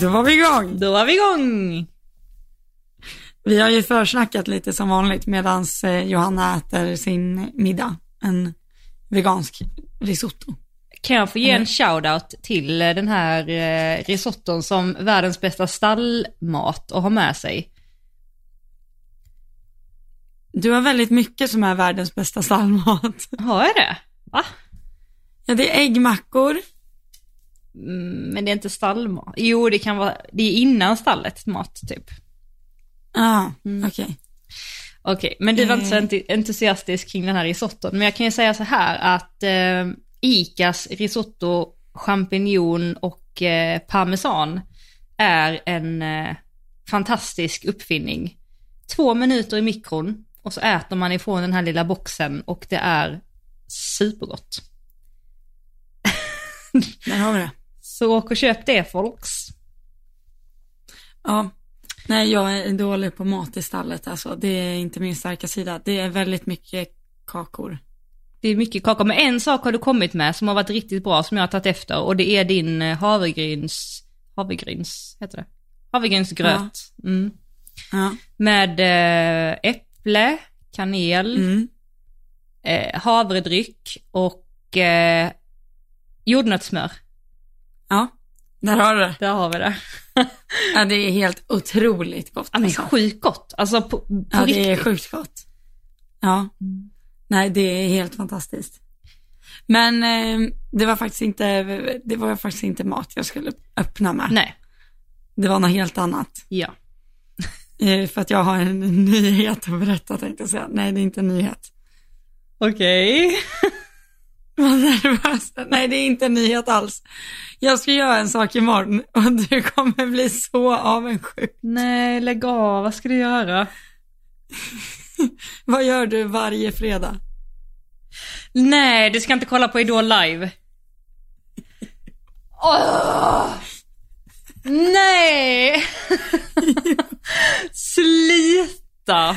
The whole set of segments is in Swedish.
Då var vi igång. Då var vi igång! Vi har ju försnackat lite som vanligt medan Johanna äter sin middag. En vegansk risotto. Kan jag få ge en shoutout till eh, den här eh, risotton som världens bästa stallmat att ha med sig? Du har väldigt mycket som är världens bästa stallmat. Har jag det? Va? Ja, det är äggmackor. Mm, men det är inte stallmat. Jo, det kan vara, det är innan stallet mat typ. Ja, ah, okej. Okay. Okej, okay, men du var inte så eh. entusiastisk kring den här risotton. Men jag kan ju säga så här att eh, Icas risotto, champinjon och eh, parmesan är en eh, fantastisk uppfinning. Två minuter i mikron och så äter man ifrån den här lilla boxen och det är supergott. Där har vi det. Så åk och köp det folks. Ja, nej jag är dålig på mat i stallet alltså. Det är inte min starka sida. Det är väldigt mycket kakor. Det är mycket kakor, men en sak har du kommit med som har varit riktigt bra som jag har tagit efter och det är din eh, havregryns, havregryns, heter det? Havregrynsgröt. Ja. Mm. Ja. Med äh, äpple, kanel, mm. äh, havredryck och jordnötssmör. Ja, där har du det. Där har vi det. ja, det är helt otroligt gott. Ja, men alltså. sjukt gott. Alltså på, på Ja, riktigt. det är sjukt gott. Ja. Mm. Nej, det är helt fantastiskt. Men eh, det var faktiskt inte, det var faktiskt inte mat jag skulle öppna med. Nej. Det var något helt annat. Ja. Eh, för att jag har en nyhet att berätta tänkte jag säga. Nej, det är inte en nyhet. Okej. Okay. Vad nervös. Nej, det är inte en nyhet alls. Jag ska göra en sak imorgon och du kommer bli så avundsjuk. Nej, lägg av. Vad ska du göra? Vad gör du varje fredag? Nej, du ska inte kolla på Idol live. Oh! Nej! Sluta!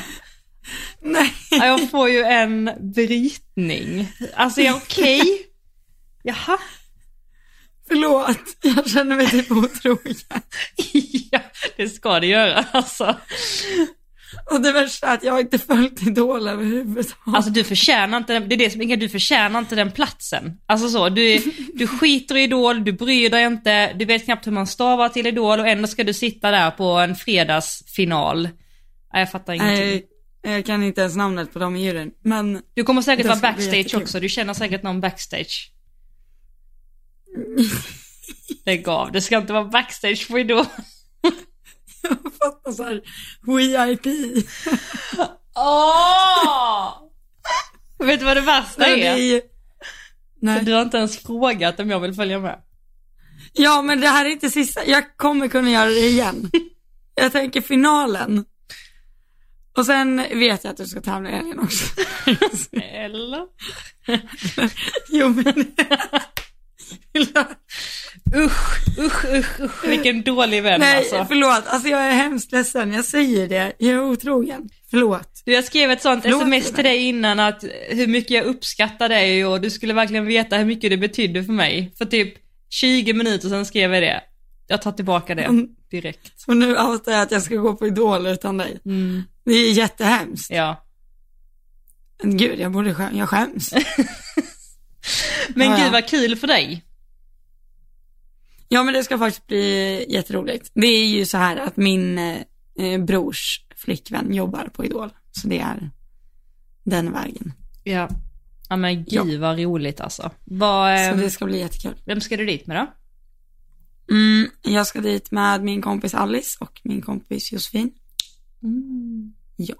Nej. Jag får ju en brytning. Alltså är jag okej? Okay? Jaha? Förlåt, jag känner mig typ otrogen. ja, det ska det göra alltså. Och det värsta är att jag har inte följt Idol överhuvudtaget. Alltså du förtjänar inte, det är det som är du förtjänar inte den platsen. Alltså så, du, du skiter i Idol, du bryr dig inte, du vet knappt hur man stavar till Idol och ändå ska du sitta där på en fredagsfinal. Nej, jag fattar ingenting. Nej, jag kan inte ens namnet på dem i juryn, men... Du kommer säkert vara backstage också, du känner säkert någon backstage. Lägg av, du ska inte vara backstage på Idol. Jag fattar såhär, VIP. Åh! oh! Vet du vad det värsta är? är? Nej. Du har inte ens frågat om jag vill följa med. Ja, men det här är inte sista, jag kommer kunna göra det igen. Jag tänker finalen. Och sen vet jag att du ska tävla i helgen också. Eller? jo men. usch, usch, usch, usch, vilken dålig vän Nej, alltså. förlåt, alltså jag är hemskt ledsen, jag säger det, jag är otrogen. Förlåt. Du, jag skrev ett sånt förlåt, sms till dig innan att hur mycket jag uppskattar dig och du skulle verkligen veta hur mycket det betydde för mig. För typ 20 minuter sedan skrev jag det. Jag tar tillbaka det mm. direkt. Och nu outar jag att jag ska gå på Idol utan dig. Mm. Det är jättehemskt. Ja. Men gud, jag borde skäm jag skäms. Men ja, gud vad kul för dig. Ja men det ska faktiskt bli jätteroligt. Det är ju så här att min eh, brors flickvän jobbar på Idol. Så det är den vägen. Ja. Ja men gud ja. vad roligt alltså. Vad, eh, så det ska bli jättekul. Vem ska du dit med då? Mm, jag ska dit med min kompis Alice och min kompis Josefin. Mm. Ja.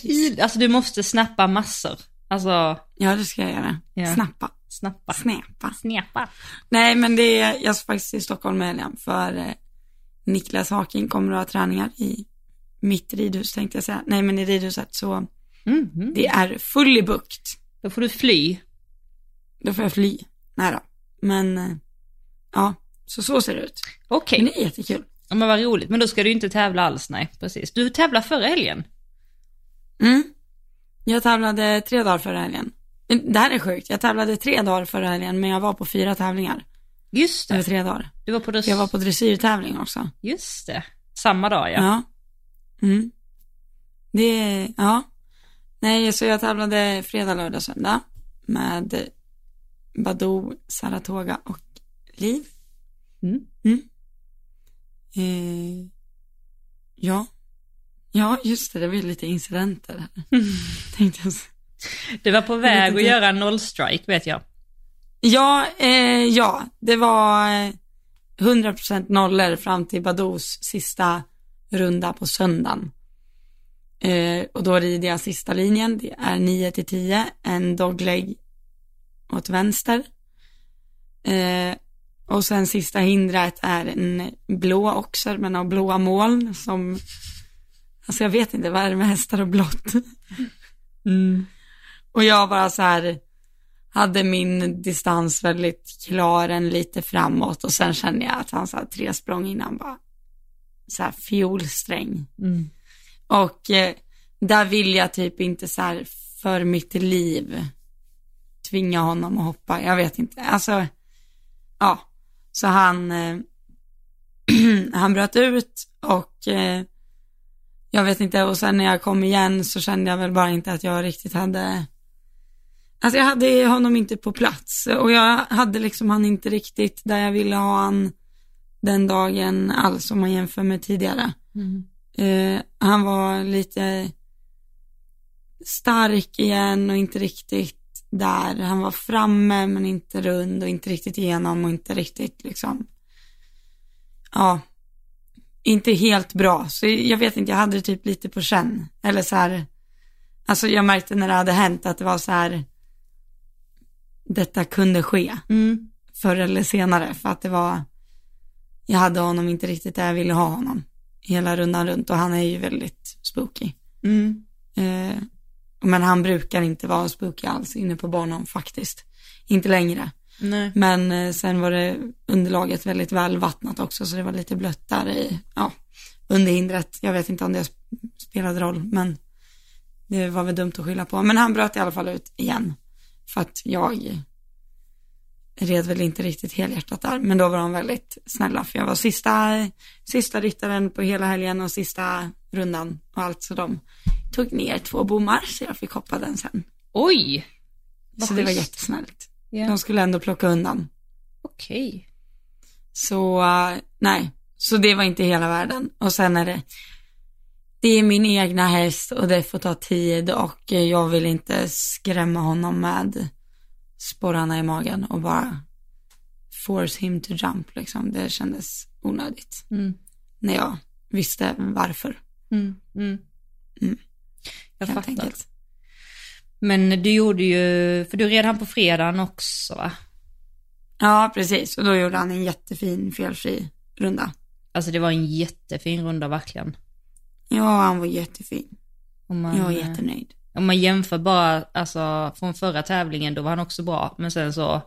Kul. Alltså du måste snappa massor. Alltså. Ja det ska jag göra. Ja. Snappa. Snappa. Snäpa. Snäpa. Nej men det är, jag ska faktiskt till Stockholm med helgen för eh, Niklas Haking kommer att ha träningar i mitt ridhus tänkte jag säga. Nej men i ridhuset så mm, mm. det är fully booked. Då får du fly. Då får jag fly. Nej då. Men eh, ja, så så ser det ut. Okej. Men det är jättekul. Ja men vad roligt. Men då ska du inte tävla alls, nej precis. Du tävlade förra helgen. Mm. Jag tävlade tre dagar förra helgen. Det här är sjukt. Jag tävlade tre dagar förra helgen, men jag var på fyra tävlingar. Just det, tre dagar. du var på det. Jag var på dressyrtävling också. Just det, samma dag ja. Ja. Mm. Det, ja. Nej, så jag tävlade fredag, lördag, söndag med Badou, Saratoga och Liv. Mm. Eh, ja. Ja, just det, det var ju lite incidenter här. Tänkte jag. Du var på väg att göra en nollstrike vet jag. Ja, eh, ja, det var eh, 100% nollor fram till Badous sista runda på söndagen. Eh, och då rider jag sista linjen, det är 9 till 10, en dogleg åt vänster. Eh, och sen sista hindret är en blå oxer, men av blåa moln som, alltså jag vet inte, vad är det med hästar och blått? Och jag bara så här, hade min distans väldigt klar en lite framåt och sen kände jag att han här tre språng innan bara så här fiolsträng. Mm. Och eh, där vill jag typ inte så här för mitt liv tvinga honom att hoppa. Jag vet inte. Alltså, ja. Så han, eh, han bröt ut och eh, jag vet inte. Och sen när jag kom igen så kände jag väl bara inte att jag riktigt hade Alltså jag hade honom inte på plats och jag hade liksom han inte riktigt där jag ville ha han den dagen alls om man jämför med tidigare. Mm. Eh, han var lite stark igen och inte riktigt där. Han var framme men inte rund och inte riktigt igenom och inte riktigt liksom, ja, inte helt bra. Så jag vet inte, jag hade det typ lite på känn. Eller så här, alltså jag märkte när det hade hänt att det var så här, detta kunde ske Mm. förr eller senare för att det var, jag hade honom inte riktigt där jag ville ha honom hela rundan runt och han är ju väldigt spooky. Mm. Eh, men han brukar inte vara spooky alls inne på banan faktiskt. Inte längre. Nej. Men eh, sen var det underlaget väldigt välvattnat också så det var lite blött där i, ja, under hindret. Jag vet inte om det sp- spelade roll men det var väl dumt att skylla på. Men han bröt i alla fall ut igen. För att jag red väl inte riktigt helhjärtat där. Men då var de väldigt snälla för jag var sista, sista ryttaren på hela helgen och sista rundan och allt. Så de tog ner två bommar så jag fick hoppa den sen. Oj! Vad så det var jättesnällt. Ja. De skulle ändå plocka undan. Okej. Så eh, nej, så det var inte hela världen. Och sen är det, det är min egna häst och det får ta tid och jag vill inte skrämma honom med sporrarna i magen och bara force him to jump liksom. Det kändes onödigt Mm. när jag visste varför. Mm. Mm. Jag fattar. enkelt. Men du gjorde ju, för du red han på fredagen också va? Ja, precis. Och då gjorde han en jättefin felfri runda. Alltså det var en jättefin runda verkligen. Ja, han var jättefin. Man, Jag var eh, jättenöjd. Om man jämför bara, alltså från förra tävlingen, då var han också bra. Men sen så,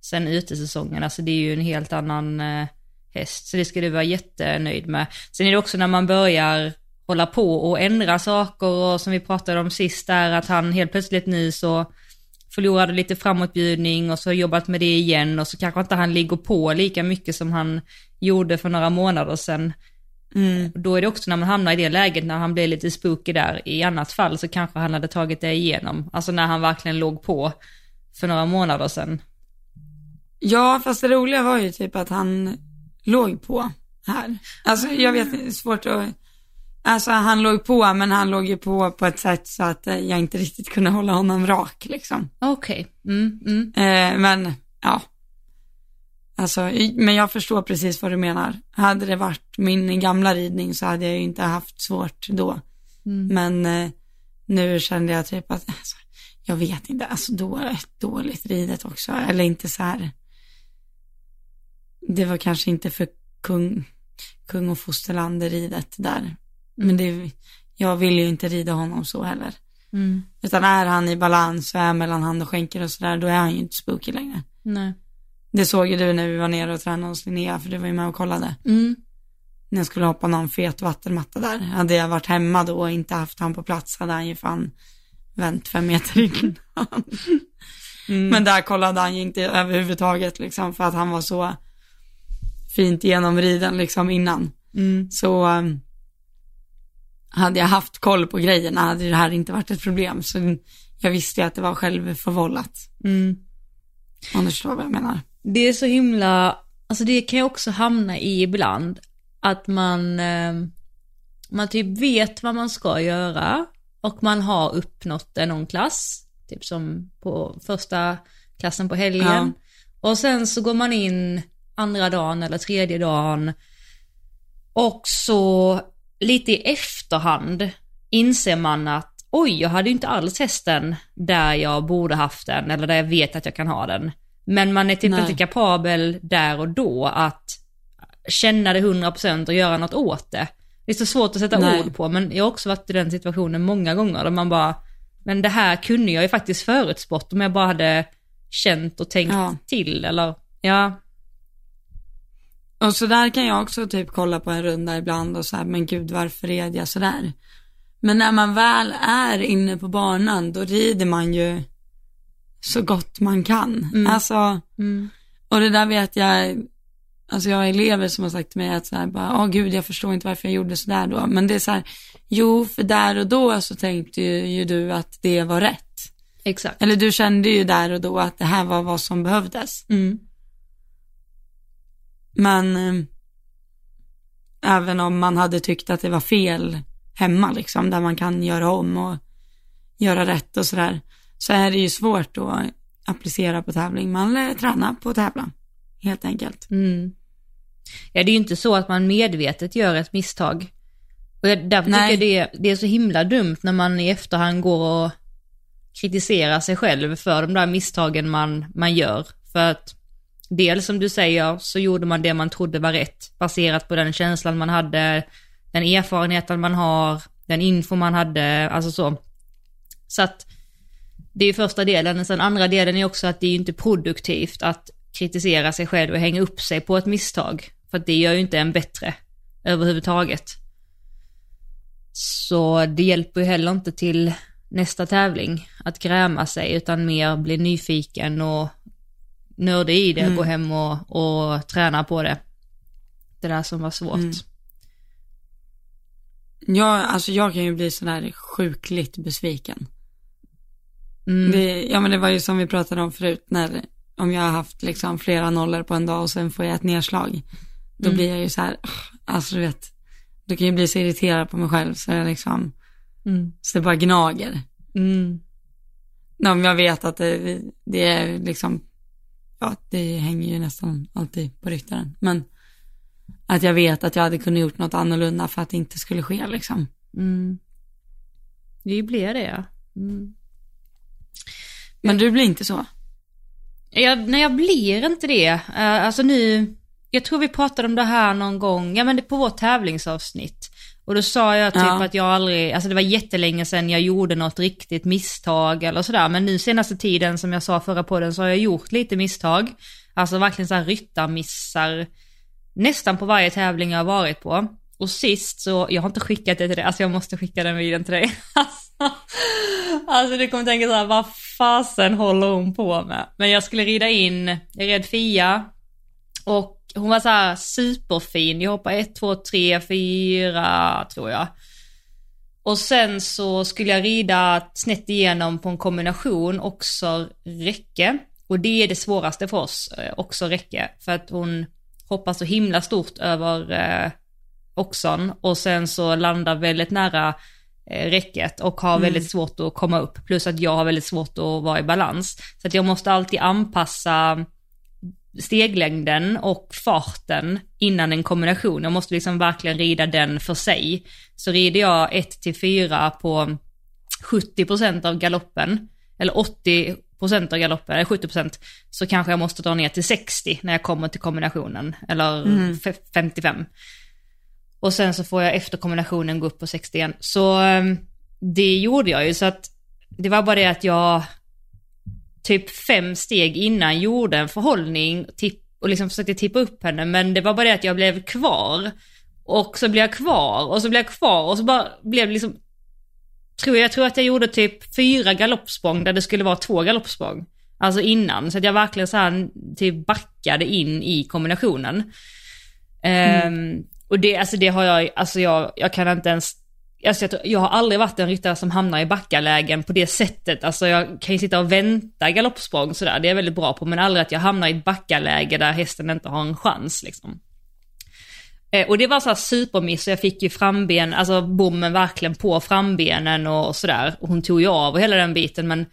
sen utesäsongen, alltså det är ju en helt annan eh, häst. Så det ska du vara jättenöjd med. Sen är det också när man börjar hålla på och ändra saker och som vi pratade om sist där, att han helt plötsligt nu så förlorade lite framåtbjudning och så har jobbat med det igen och så kanske inte han ligger på lika mycket som han gjorde för några månader sedan. Mm. Då är det också när man hamnar i det läget när han blir lite spooky där. I annat fall så kanske han hade tagit det igenom. Alltså när han verkligen låg på för några månader sedan. Ja, fast det roliga var ju typ att han låg på här. Alltså jag vet, svårt att, alltså han låg på, men han låg ju på på ett sätt så att eh, jag inte riktigt kunde hålla honom rak liksom. Okej. Mm, mm. Eh, men, ja. Alltså, men jag förstår precis vad du menar. Hade det varit min gamla ridning så hade jag ju inte haft svårt då. Mm. Men eh, nu kände jag typ att, alltså, jag vet inte, alltså då, dåligt ridet också. Eller inte så här. Det var kanske inte för kung, kung och fosterland ridet där. Men det, jag vill ju inte rida honom så heller. Mm. Utan är han i balans och är mellan hand och skänker och sådär, då är han ju inte spooky längre. Nej. Det såg ju du när vi var nere och tränade hos Linnea, för du var ju med och kollade. Mm. När jag skulle hoppa någon fet vattenmatta där. Hade jag varit hemma då och inte haft han på plats hade han ju fan vänt fem meter innan. Men där kollade han ju inte överhuvudtaget liksom för att han var så fint genomriden liksom innan. Mm. Så um, hade jag haft koll på grejerna hade det här inte varit ett problem. Så jag visste ju att det var självförvållat. Mm. Om du förstår vad jag menar. Det är så himla, alltså det kan jag också hamna i ibland, att man, eh, man typ vet vad man ska göra och man har uppnått det någon klass, typ som på första klassen på helgen. Och sen så går man in andra dagen eller tredje dagen och så lite i efterhand inser man att oj, jag hade ju inte alls hästen där jag borde haft den eller där jag vet att jag kan ha den. Men man är typ Nej. inte kapabel där och då att känna det 100% och göra något åt det. Det är så svårt att sätta Nej. ord på, men jag har också varit i den situationen många gånger där man bara, men det här kunde jag ju faktiskt förutspått om jag bara hade känt och tänkt Ja. till eller, ja, Och så där kan jag också typ kolla på en runda ibland och så här, men gud varför red jag sådär? Men när man väl är inne på banan, då rider man ju så gott man kan. Alltså, mm, och det där vet jag, alltså jag har elever som har sagt till mig att så här, bara, åh gud jag förstår inte varför jag gjorde sådär då. Men det är så här, jo för där och då så tänkte ju, ju du att det var rätt. exakt. Eller du kände ju där och då att det här var vad som behövdes. Mm, Men eh, även om man hade tyckt att det var fel hemma liksom, där man kan göra om och göra rätt och sådär, så är det ju svårt att applicera på tävling. Man lär träna på att tävla, helt enkelt. mm. Ja, det är ju inte så att man medvetet gör ett misstag. Och jag, därför Nej. tycker jag det, det är så himla dumt när man i efterhand går och kritiserar sig själv för de där misstagen man, man gör. För att dels som du säger så gjorde man det man trodde var rätt baserat på den känslan man hade, den erfarenheten man har, den info man hade, alltså så. Så att det är ju första delen, sen andra delen är också att det är ju inte produktivt att kritisera sig själv och hänga upp sig på ett misstag. För att det gör ju inte en bättre överhuvudtaget. Så det hjälper ju heller inte till nästa tävling att gräma sig utan mer bli nyfiken och nördig i det, gå hem och, och träna på det. Det där som var svårt. Mm. Jag, alltså jag kan ju bli sådär sjukligt besviken. Mm. Det, ja men det var ju som vi pratade om förut, när, om jag har haft liksom flera nollor på en dag och sen får jag ett nedslag. Då Mm. blir jag ju så här, alltså du vet, då kan jag bli så irriterad på mig själv så jag liksom, Mm. så det bara gnager. Mm. Om jag vet att det, det är liksom, ja det hänger ju nästan alltid på ryktaren. Men att jag vet att jag hade kunnat gjort något annorlunda för att det inte skulle ske liksom. Mm. Det blir det ja. Mm. Men du blir inte så? Jag, nej, jag blir inte det. Eh, alltså nu, jag tror vi pratade om det här någon gång, ja men det på vårt tävlingsavsnitt. Och då sa jag typ Ja. att jag aldrig, alltså det var jättelänge sedan jag gjorde något riktigt misstag eller sådär. Men nu senaste tiden som jag sa förra podden så har jag gjort lite misstag. Alltså verkligen så här ryttarmissar nästan på varje tävling jag har varit på. Och sist så, jag har inte skickat det till dig, alltså jag måste skicka den videon till dig. Alltså, alltså du kommer tänka så här, vad fasen håller hon på med? Men jag skulle rida in, jag red Fia och hon var så här superfin, jag hoppade 1, 2, 3, 4 tror jag. Och sen så skulle jag rida snett igenom på en kombination, också räcke. Och det är det svåraste för oss, eh, också räcke. För att hon hoppar så himla stort över eh, oxon och sen så landar väldigt nära eh, räcket och har väldigt svårt att komma upp. Plus att jag har väldigt svårt att vara i balans. Så att jag måste alltid anpassa steglängden och farten innan en kombination. Jag måste liksom verkligen rida den för sig. Så rider jag 1 till 4 på 70% av galoppen, eller 80% av galoppen, eller 70%, så kanske jag måste dra ner till 60 när jag kommer till kombinationen, eller fe- 55. Och sen så får jag efter kombinationen gå upp på 60 igen. Så ehm, det gjorde jag ju, så att det var bara det att jag typ fem steg innan gjorde en förhållning och liksom försökte tippa upp henne, men det var bara det att jag blev kvar. Och så blev jag kvar och så blev jag kvar och så bara blev det liksom tror jag, jag tror att jag gjorde typ fyra galoppsprång där det skulle vara två galoppsprång. Alltså innan, så att jag verkligen så här typ backade in i kombinationen. Mm. Um, och det, alltså det har jag, alltså jag, jag kan inte ens Alltså jag, jag har aldrig varit en ryttare som hamnar i backalägen på det sättet. Alltså jag kan ju sitta och vänta galoppsprång sådär, det är jag väldigt bra på, men aldrig att jag hamnar i ett backaläge där hästen inte har en chans liksom. Eh, och det var så här supermiss och jag fick ju framben, alltså bommen verkligen på frambenen och sådär. Och hon tog ju av och hela den biten men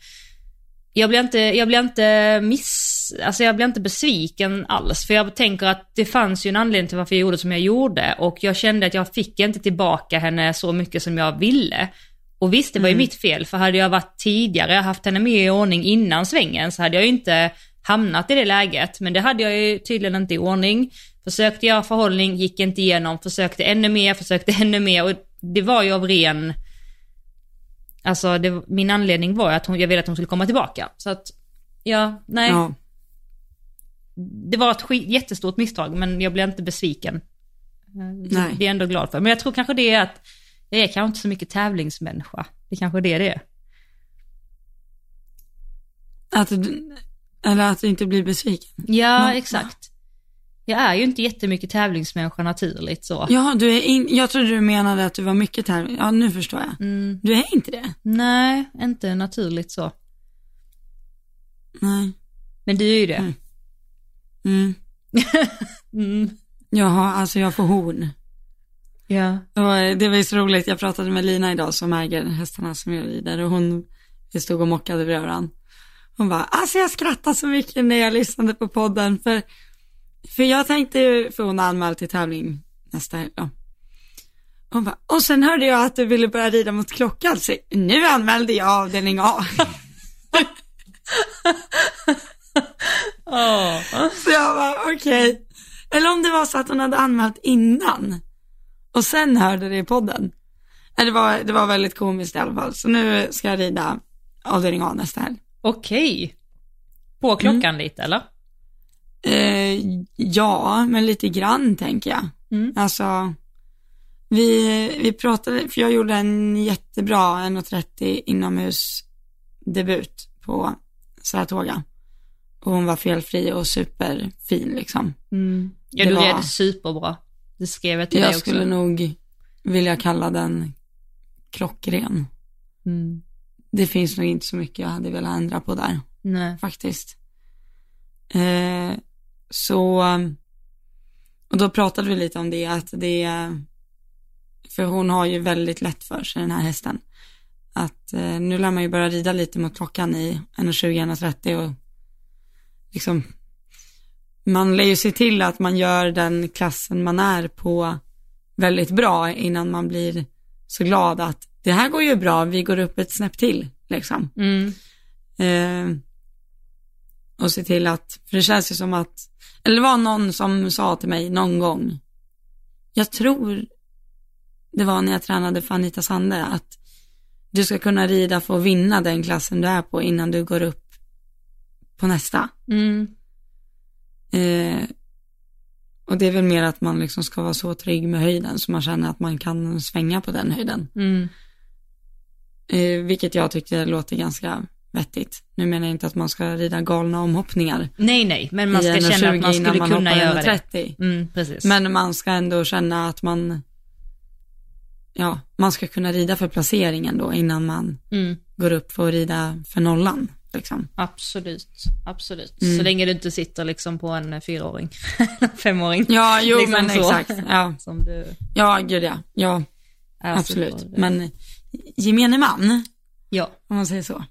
jag blir inte, jag blev inte miss, alltså jag blir inte besviken alls. För jag tänker att det fanns ju en anledning till varför jag gjorde som jag gjorde. Och jag kände att jag fick inte tillbaka henne så mycket som jag ville. Och visst, det var ju mm. mitt fel, för hade jag varit tidigare, haft henne med i ordning innan svängen, så hade jag ju inte hamnat i det läget. Men det hade jag ju tydligen inte i ordning. Försökte göra förhållning, gick inte igenom, försökte ännu mer, försökte ännu mer. Och det var ju av ren Alltså det, min anledning var att hon, jag ville att hon skulle komma tillbaka. Så att, ja, nej. Ja. Det var ett skit, jättestort misstag men jag blev inte besviken. Eh, nej. Det är jag ändå glad för. Men jag tror kanske det är att jag är kanske inte så mycket tävlingsmänniska. Det är kanske det det är. Att du, eller att du inte blir besviken? Ja, men, exakt. Jag är ju inte jättemycket tävlingsmänniska naturligt så. Ja, du är in, jag trodde du menade att du var mycket tävling. Ja, nu förstår jag. Mm. Du är inte det? Nej, inte naturligt så. Nej. Men du är ju det. Mm. Mm. mm. Jaha, alltså jag får horn. Ja. Och det var ju så roligt, jag pratade med Lina idag som äger hästarna som jag rider och hon, vi stod och mockade bredvid varandra. Hon bara, alltså jag skrattade så mycket när jag lyssnade på podden för för jag tänkte ju, för hon har anmält till tävling nästa helg då. Hon bara, och sen hörde jag att du ville börja rida mot klockan, så nu anmälde jag avdelning A. oh. Så jag bara, okej. Okay. Eller om det var så att hon hade anmält innan och sen hörde det i podden. Det var, det var väldigt komiskt i alla fall. Så nu ska jag rida avdelning A nästa helg. Okej. Okay. På klockan mm. lite eller? Eh, ja, men lite grann tänker jag. Mm. Alltså, vi, vi pratade, för jag gjorde en jättebra 1.30 inomhusdebut på Saratoga. Och hon var felfri och superfin liksom. Mm. Ja, det du var, red superbra. Det skrev jag till jag dig också. Jag skulle nog vilja kalla den klockren. Mm. Det finns nog inte så mycket jag hade velat ändra på där. Nej. Faktiskt. Eh, så, och då pratade vi lite om det, att det, för hon har ju väldigt lätt för sig den här hästen. Att eh, nu lär man ju börja rida lite mot klockan i 1.20-1.30 och liksom, man lär ju se till att man gör den klassen man är på väldigt bra innan man blir så glad att det här går ju bra, vi går upp ett snäpp till liksom. Mm. Eh, och se till att, för det känns ju som att eller det var någon som sa till mig någon gång, jag tror det var när jag tränade för Anita Sande, att du ska kunna rida för att vinna den klassen du är på innan du går upp på nästa. Mm. Eh, och det är väl mer att man liksom ska vara så trygg med höjden så man känner att man kan svänga på den höjden. Mm. Eh, vilket jag tyckte låter ganska vettigt. Nu menar jag inte att man ska rida galna omhoppningar. Nej, nej, men man ska känna att man skulle man kunna göra 30. det. Mm, precis. Men man ska ändå känna att man, ja, man ska kunna rida för placeringen då innan man mm. går upp för att rida för nollan. Liksom. Absolut, absolut. Mm. Så länge du inte sitter liksom på en fyraåring, femåring. Ja, jo liksom men så. exakt. Ja, Som du... ja gud ja. Ja, absolut. Men gemene man, ja. om man säger så.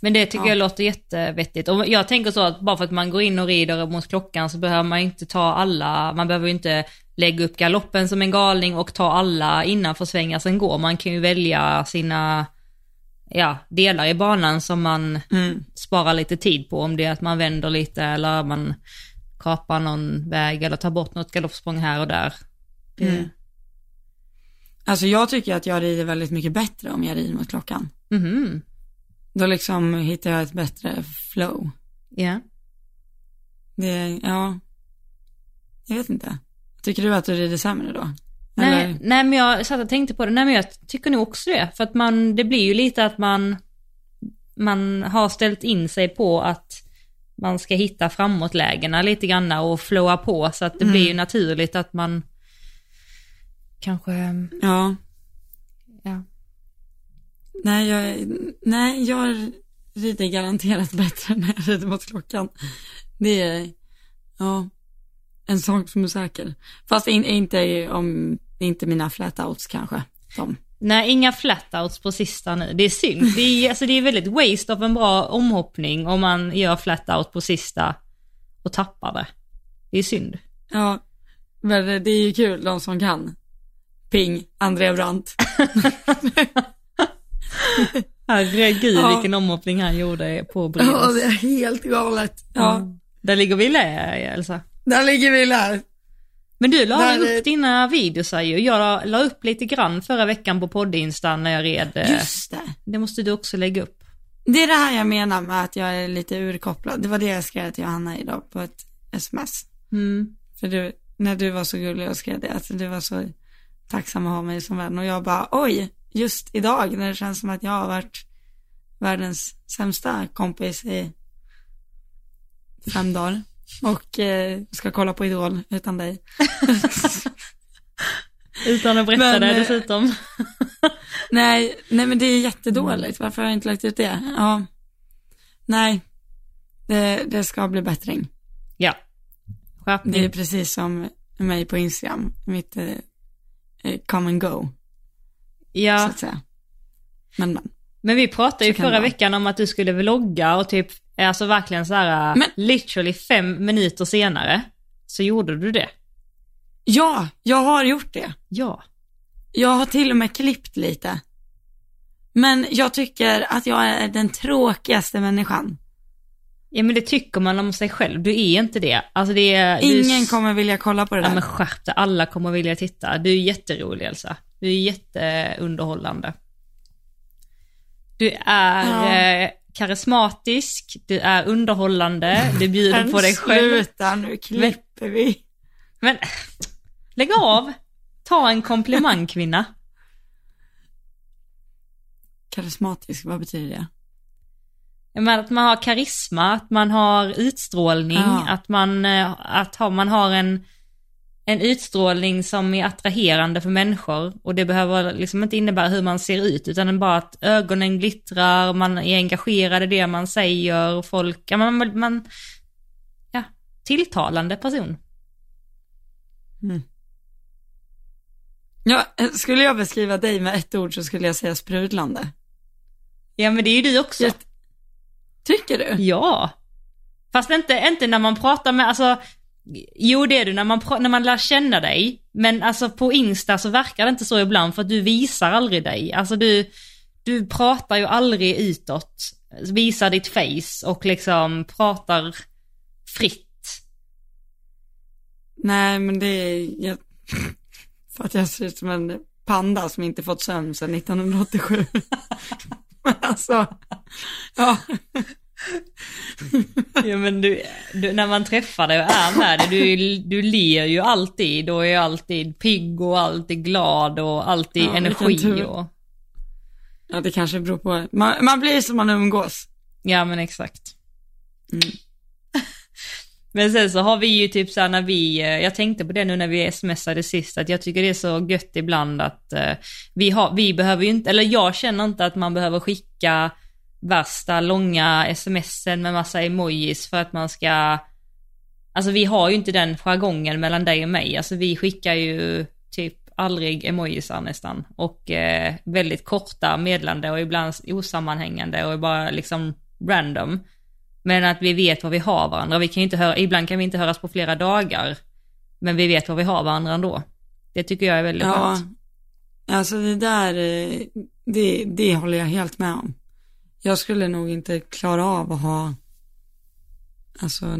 Men det tycker ja. jag låter jättevettigt. Och jag tänker så att bara för att man går in och rider mot klockan så behöver man inte ta alla, man behöver inte lägga upp galoppen som en galning och ta alla innanför svängar sen går. Man kan ju välja sina ja, delar i banan som man mm. sparar lite tid på. Om det är att man vänder lite eller man kapar någon väg eller tar bort något galoppsprång här och där. Mm. Alltså jag tycker att jag rider väldigt mycket bättre om jag rider mot klockan. Mm. Då liksom hittar jag ett bättre flow. Ja. Det, ja. Jag vet inte. Tycker du att du rider sämre då? Nej, nej men jag satt och tänkte på det, nej men jag tycker nog också det. För att man, det blir ju lite att man, man har ställt in sig på att man ska hitta framåtlägena lite grann och flowa på så att det blir ju naturligt att man kanske, Ja. ja. Nej, jag, nej, jag rider garanterat bättre när jag rider mot klockan. Det är, ja, en sak som är säker. Fast in, inte om, inte mina flatouts kanske. De. Nej, inga flatouts på sista nu. Det är synd. Det är, alltså, det är väldigt waste av en bra omhoppning om man gör flatout på sista och tappar det. Det är synd. Ja, men det är ju kul, de som kan. Ping, Andrea Brandt. Herregud Ja. vilken omhoppning han gjorde på Ja, Brynäs. det är helt galet. Ja, Där ligger vi lä, Elsa. där ligger vi där. Men du la Där upp dina videos här ju. Jag la, upp lite grann förra veckan på poddinstan när jag red. eh, Just det. Det måste du också lägga upp. Det är det här jag menar med att jag är lite urkopplad. Det var det jag skrev till Johanna idag på ett sms. Mm. För du, när du var så gullig och skrev det, att du var så tacksam att ha mig som vän. Och jag bara, oj, just idag när det känns som att jag har varit världens sämsta kompis i fem dagar. Och eh, ska kolla på Idol utan dig. Utan att berätta Men, det eh, dessutom. Nej, nej men det är jättedåligt. Varför har jag inte lagt ut det? Ja, nej, det, det ska bli bättring. Ja. Det är Skärpning. precis som mig på Instagram, mitt eh, eh, come and go, så Ja, att säga. Men, men. Men vi pratade ju förra veckan om att du skulle vlogga och typ, alltså verkligen så här, Men- literally fem minuter senare så gjorde du det. Ja, jag har gjort det. Ja. Jag har till och med klippt lite. Men jag tycker att jag är den tråkigaste människan. Ja men det tycker man om sig själv, du är inte det. Alltså det är... du Ingen s- kommer vilja kolla på det Ja där. men skärp alla kommer vilja titta. Du är jätterolig Elsa. Du är jätteunderhållande. Du är Ja. eh, karismatisk, du är underhållande, du bjuder på dig själv. Sluta, nu klipper vi. Men lägg av! Ta en komplimang kvinna. Karismatisk, vad betyder det? Jag menar att man har karisma, att man har utstrålning, Ja. att man, eh, att man har en, en utstrålning som är attraherande för människor. Och det behöver liksom inte innebära hur man ser ut, utan bara att ögonen glittrar, man är engagerad i det man säger, folk, ja man, man ja, tilltalande person. Ja, eh, skulle jag beskriva dig med ett ord så skulle jag säga sprudlande. Ja men det är ju du också. Jätte- Tycker du? Ja. Fast inte, inte när man pratar med, alltså, jo det är du när man, när man lär känna dig. Men alltså på Insta så verkar det inte så ibland för att du visar aldrig dig. Alltså du, du pratar ju aldrig utåt, visar ditt face och liksom pratar fritt. Nej, men det är jag, för att jag ser ut som en panda som inte fått sömn sedan 1987. men alltså, ja, Ja men du, du, när man träffar dig och är med dig, du, du ler ju alltid och är alltid pigg och alltid glad och alltid Ja, energi och... ja, det kanske beror på, man, man blir som man umgås. Ja men exakt. Mm. Men sen så har vi ju typ såhär när vi, eh, jag tänkte på det nu när vi smsade sist, att jag tycker det är så gött ibland att eh, vi har, vi behöver ju inte, eller jag känner inte att man behöver skicka värsta långa smsen med massa emojis för att man ska, alltså vi har ju inte den jargongen mellan dig och mig, alltså vi skickar ju typ aldrig emojisar nästan och eh, väldigt korta meddelande och ibland osammanhängande och bara liksom random. Men att vi vet vad vi har varandra. Vi kan inte höra, ibland kan vi inte höras på flera dagar. Men vi vet vad vi har varandra ändå. Det tycker jag är väldigt Ja, skönt. alltså det där, eh, det, det håller jag helt med om. Jag skulle nog inte klara av att ha, alltså,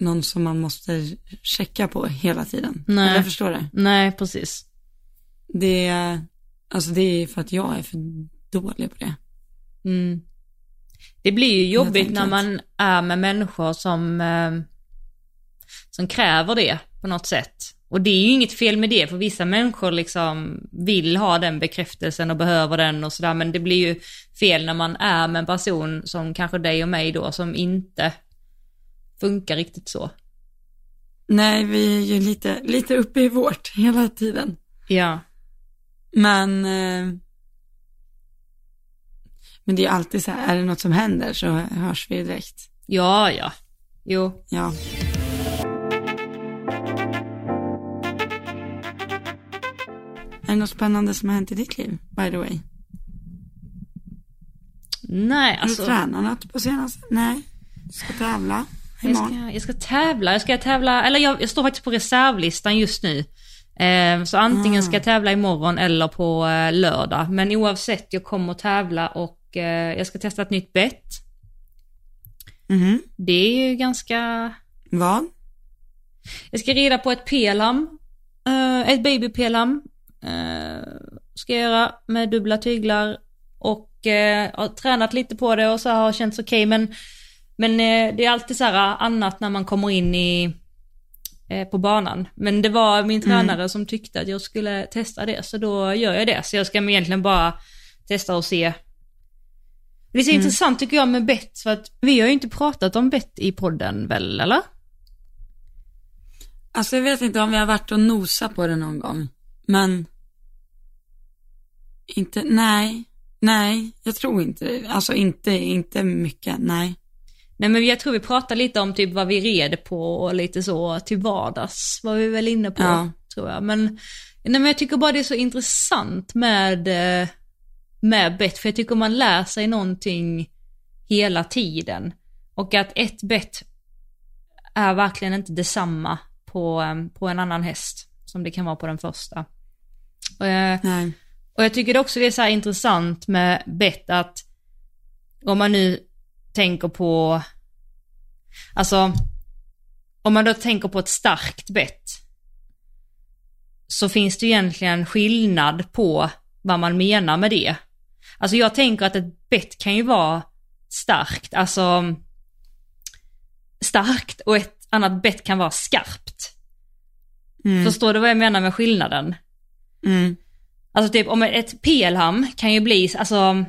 någon som man måste checka på hela tiden. Nej. Eller förstår du? Nej, precis. Det, är- alltså det är för att jag är för dålig på det. Mm. Det blir ju jobbigt när man är med människor som, eh, som kräver det på något sätt. Och det är ju inget fel med det, för vissa människor liksom vill ha den bekräftelsen och behöver den och sådär, men det blir ju fel när man är med en person som kanske dig och mig då, som inte funkar riktigt så. Nej, vi är ju lite, lite uppe i vårt hela tiden. Ja. Men, eh, men det är alltid så här, är det något som händer så hörs vi direkt. Ja, ja. Jo. Ja. Det något spännande som har hänt i ditt liv, by the way? Nej, Har alltså. du tränat något på senaste? Nej. Ska tävla Jag imorgon? ska, jag ska tävla, jag ska tävla, eller jag, jag står faktiskt på reservlistan just nu. Eh, så antingen ska jag tävla imorgon eller på eh, lördag. Men oavsett, jag kommer att tävla och eh, jag ska testa ett nytt bett. Mhm. Det är ju ganska... Vad? Jag ska rida på ett pelam. Eh, ett baby-pelam. Eh, ska jag göra med dubbla tyglar. Och eh, har tränat lite på det och så har känts okej men men eh, det är alltid så här annat när man kommer in i eh, på banan. Men det var min tränare som tyckte att jag skulle testa det, så då gör jag det. Så jag ska egentligen bara testa och se. Det är så intressant tycker jag med bett, för att vi har ju inte pratat om bett i podden väl, eller? Alltså jag vet inte om vi har varit och nosat på det någon gång. Men. Inte, nej. Nej, jag tror inte det. Alltså inte, inte mycket, nej. Nej men jag tror vi pratar lite om typ vad vi red på och lite så till vardags var vi väl inne på, Ja. tror jag. Men, nej, men jag tycker bara det är så intressant med, eh, med bett, för jag tycker man lär sig någonting hela tiden. Och att ett bett är verkligen inte detsamma på, eh, på en annan häst som det kan vara på den första. Eh, Nej. Och jag tycker också det är så intressant med bett att om man nu tänker på, alltså om man då tänker på ett starkt bett så finns det egentligen skillnad på vad man menar med det. Alltså jag tänker att ett bett kan ju vara starkt, alltså starkt och ett annat bett kan vara skarpt. Mm. Förstår du vad jag menar med skillnaden? Mm. Alltså typ om ett pelham kan ju bli alltså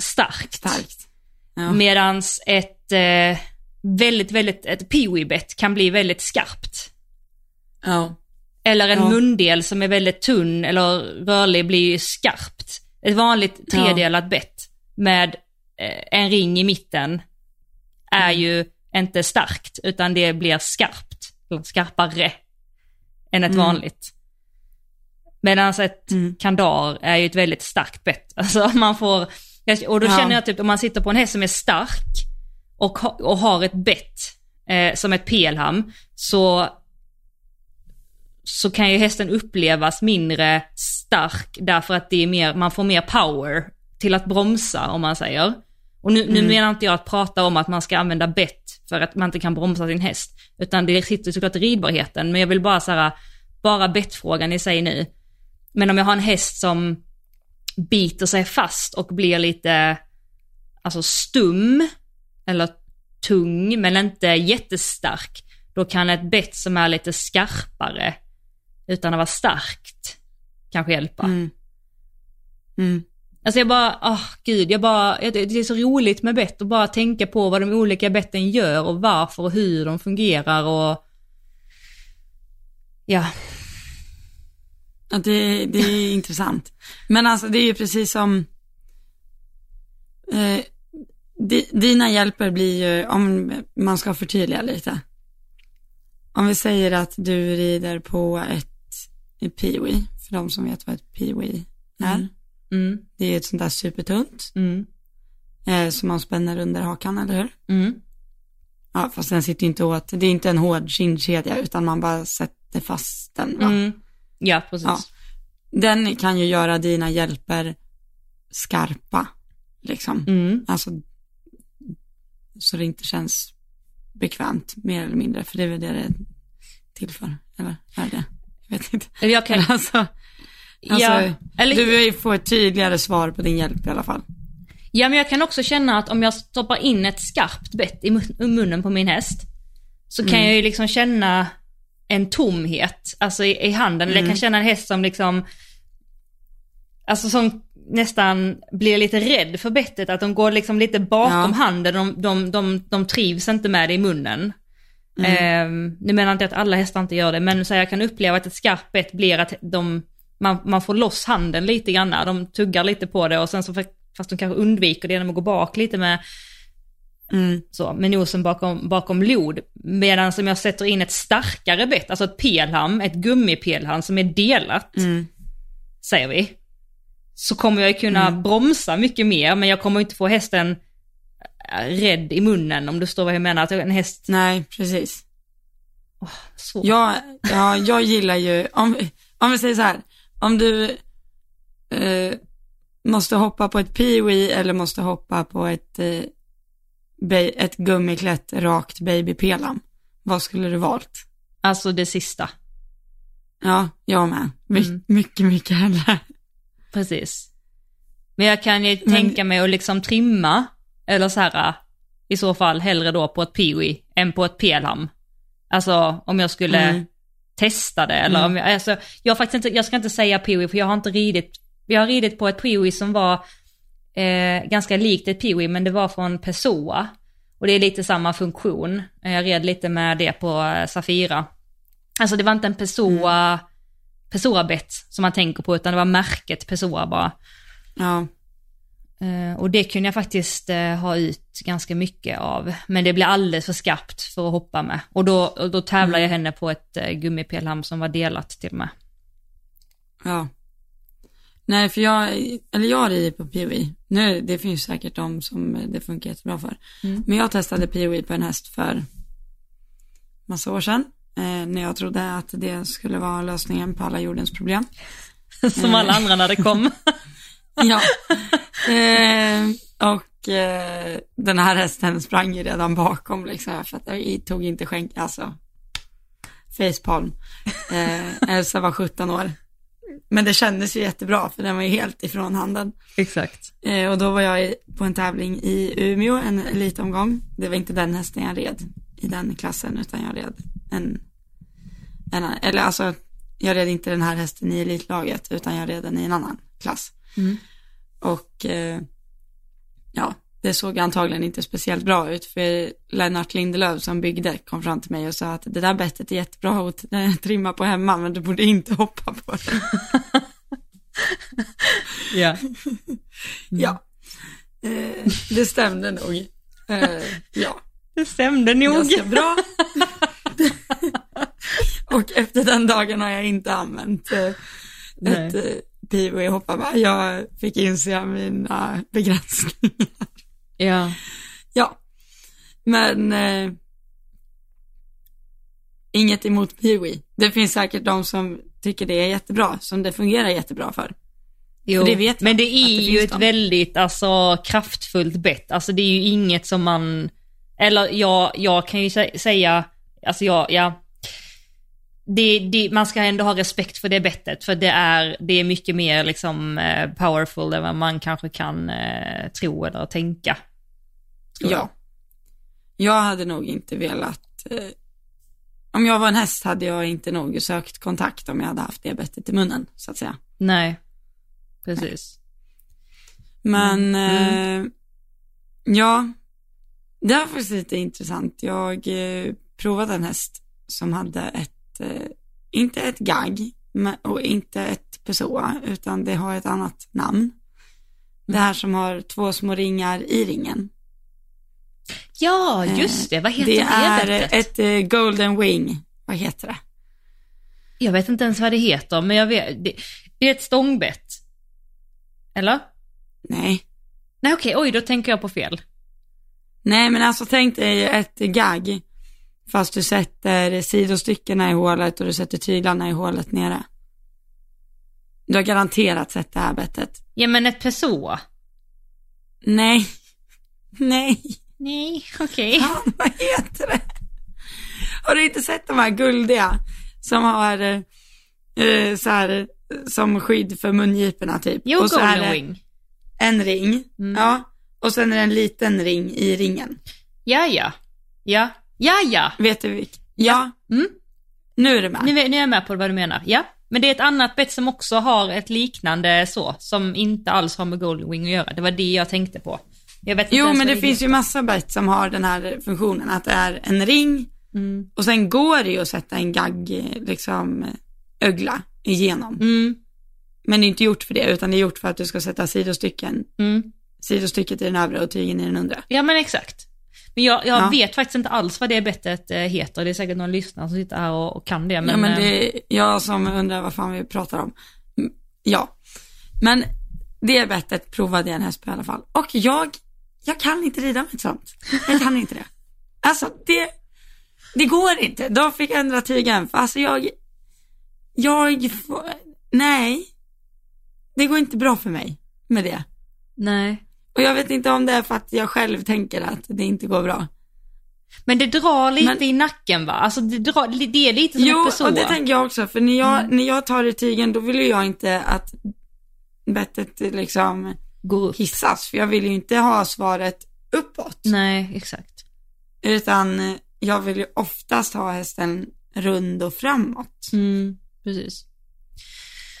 starkt. Starkt. Ja. Medans ett eh, väldigt, väldigt, ett peewee-bett kan bli väldigt skarpt. ja. Eller en Ja. mundel som är väldigt tunn eller rörlig blir ju skarpt. Ett vanligt tredelat bett med eh, en ring i mitten är Mm. ju inte starkt utan det blir skarpt, eller skarpare än ett Mm. vanligt. Medan ett Mm. kandar är ju ett väldigt starkt bett. Alltså man får, och då Ja. känner jag typ om man sitter på en häst som är stark och, ha, och har ett bett eh, som ett pelham så så kan ju hästen upplevas mindre stark därför att det är mer, man får mer power till att bromsa om man säger. Och nu, nu Mm. menar inte jag att prata om att man ska använda bett för att man inte kan bromsa sin häst. Utan det sitter såklart i ridbarheten. Men jag vill bara så här, bara bettfrågan i sig nu. Men om jag har en häst som biter sig fast och blir lite, alltså stum, eller tung, men inte jättestark. Då kan ett bett som är lite skarpare, utan att vara starkt, kanske hjälpa. Mm. Mm. Alltså jag bara, åh gud, jag bara, det är så roligt med bett och bara tänka på vad de olika betten gör och varför och hur de fungerar och... Ja. Ja, det, det är intressant. Men alltså det är ju precis som, eh, di, dina hjälper blir ju, om man ska förtydliga lite. Om vi säger att du rider på ett, peewee, för de som vet vad ett peewee är. Mm. Mm, Det är ett sånt där supertunt, mm, eh, som man spänner under hakan, eller hur? mm, Ja, fast den sitter ju inte åt, det är inte en hård kindkedja, utan man bara sätter fast den, va? Ja, precis. Ja. Den kan ju göra dina hjälper skarpa, liksom. Mm. Alltså, så det inte känns bekvämt, mer eller mindre, för det är väl det det är till för, eller är det? Jag vet inte. Jag kan, alltså, alltså ja, eller, du vill få ett tydligare svar på din hjälp i alla fall. ja, men jag kan också känna att om jag stoppar in ett skarpt bett i munnen på min häst, så kan Mm. jag ju liksom känna en tomhet, alltså i, i handen. Eller jag kan känna en häst som liksom, alltså som nästan blir lite rädd för bettet, att de går liksom lite bakom Ja. handen, de, de, de, de trivs inte med det i munnen. Eh, nu menar jag inte att alla hästar inte gör det, men så här, jag kan uppleva att ett skarpt bett blir att de, man, man får loss handen lite grann, de tuggar lite på det och sen så, fast de kanske undviker det genom att gå bak lite med, Mm. så, med nosen bakom, bakom lod. Medan som jag sätter in ett starkare bett, alltså ett pelham, ett gummipelham som är delat, Mm. säger vi. Så kommer jag kunna bromsa mycket mer, men jag kommer inte få hästen äh, rädd i munnen om du förstår vad jag menar. Att en häst, Nej, precis. så. Jag, ja, jag gillar ju, om, om vi säger så här, om du eh, måste hoppa på ett peewee eller måste hoppa på ett, eh, ett gummiklätt rakt babypelam, vad skulle du valt? Alltså det sista. Ja, jag med. My, Mm. Mycket, mycket hellre. Precis. Men jag kan ju Men- tänka mig att liksom trimma, eller så här, i så fall hellre då på ett peewee än på ett pelham. Alltså om jag skulle Mm. testa det eller om jag, alltså, jag faktiskt inte, jag ska inte säga peewee för jag har inte ridit, jag har ridit på ett peewee som var eh, ganska likt ett peewee men det var från Pessoa. Och det är lite samma funktion. Eh, Jag red lite med det på eh, Safira. Alltså det var inte en Pessoa, Pessoa-bett som man tänker på utan det var märket Pessoa bara. Ja, Eh, och det kunde jag faktiskt eh, ha ut ganska mycket av. Men det blev alldeles för skarpt för att hoppa med. Och då, och då tävlade jag henne på ett uh, gummipelham som var delat till och med. ja. Nej, för jag, eller jag rider på peewee. Nu, det finns säkert de som det funkar jättebra för. Mm. Men jag testade peewee på en häst för massa år sedan. Eh, när jag trodde att det skulle vara lösningen på alla jordens problem. som alla andra när det kom. Ja. eh, och eh, den här hästen sprang ju redan bakom liksom, för att jag tog inte skänk, alltså facepalm. Eh, Elsa var 17 år. Men det kändes ju jättebra för den var ju helt ifrån handen. Exakt. Eh, och då var jag på en tävling i Umeå, en elitomgång. Det var inte den hästen jag red i den klassen, utan jag red en, en eller alltså, jag red inte den här hästen i elitlaget, utan jag red den i en annan klass. Mm. Och eh, ja, det såg antagligen inte speciellt bra ut, för Lennart Lindelöf som byggde kom fram till mig och sa att det där bettet är jättebra att eh, trimma på hemma, men du borde inte hoppa på det. Ja. Ja, eh, det stämde nog. Eh, ja, Det stämde nog. ganska bra. och efter den dagen har jag inte använt eh, ett eh, peewee hoppa. Jag fick inse mina begränsningar. Ja. Ja, men eh, inget emot peewee. Det finns säkert de som tycker det är jättebra, som det fungerar jättebra för. Jo, För det men det är det ju ett de. väldigt alltså, kraftfullt bett. Alltså det är ju inget som man, eller jag, jag kan ju sä- säga, alltså jag, ja. Det, det, man ska ändå ha respekt för det bettet, för det är, det är mycket mer liksom eh, powerful än vad man kanske kan eh, tro eller tänka. Tror jag. Ja. Jag hade nog inte velat, eh, om jag var en häst hade jag inte nog sökt kontakt om jag hade haft det bettet i munnen, så att säga. Nej, precis. Men Mm. eh, ja, det var faktiskt lite intressant. Jag eh, provade en häst som hade ett, eh, inte ett gagg och inte ett pessoa, utan det har ett annat namn. Det här som har två små ringar i ringen. Ja, just det. Vad heter det det, är bettet? ett eh, golden wing, vad heter det? Jag vet inte ens vad det heter, men jag vet, det, det är ett stångbett. Eller? Nej. Nej okej, oj då tänker jag på fel. Nej men alltså tänk dig ett gagg, fast du sätter sidostyckena i hålet och du sätter tyglarna i hålet nere. Du har garanterat sett det här bettet. Ja men ett Pessoa. Nej. Nej. Nej, okej. Fan, vad heter det? Har du inte sett de här guldiga som har eh, eh, så här som skydd för mungiporna typ? Jo, och så är Golden det Wing. en ring, Mm. ja, och sen är det en liten ring i ringen. Ja, ja. Ja, ja, ja. Vet du vilken? Ja, Mm. Nu är du med. Nu, nu är jag med på vad du menar. Ja, men det är ett annat bett som också har ett liknande så, som inte alls har med Goldwing att göra. Det var det jag tänkte på. Jag vet Jo, men det finns ju massa bett som har den här funktionen, att det är en ring Mm. och sen går det ju att sätta en gagg, liksom, ögla igenom. Mm, Men det är inte gjort för det, utan det är gjort för att du ska sätta sidostycken, mm. sidostycket i den övre och tygen i den undre. Ja men exakt. Men jag, jag Ja. vet faktiskt inte alls vad det bettet eh, heter. Det är säkert någon lyssnare som sitter här och, och kan det. Men, ja, men eh, det är jag som undrar vad fan vi pratar om. Mm, Ja, men det bettet provade jag en häst på i alla fall. Och jag, jag kan inte rida med ett sånt. Jag kan inte det. Alltså, det, det går inte. De fick ändra tygen. För Alltså jag, jag, får- nej. Det går inte bra för mig med det. Nej. Och jag vet inte om det är för att jag själv tänker att det inte går bra. Men det drar lite Men- i nacken va? Alltså det, drar, det är lite som Jo, ett pessoa. och det tänker jag också, för när jag, Mm. när jag tar i tygen då vill ju jag inte att bettet liksom Går upp. hissas, för jag vill ju inte ha svaret uppåt, Nej, exakt. utan eh, jag vill ju oftast ha hästen rund och framåt. Mm, precis.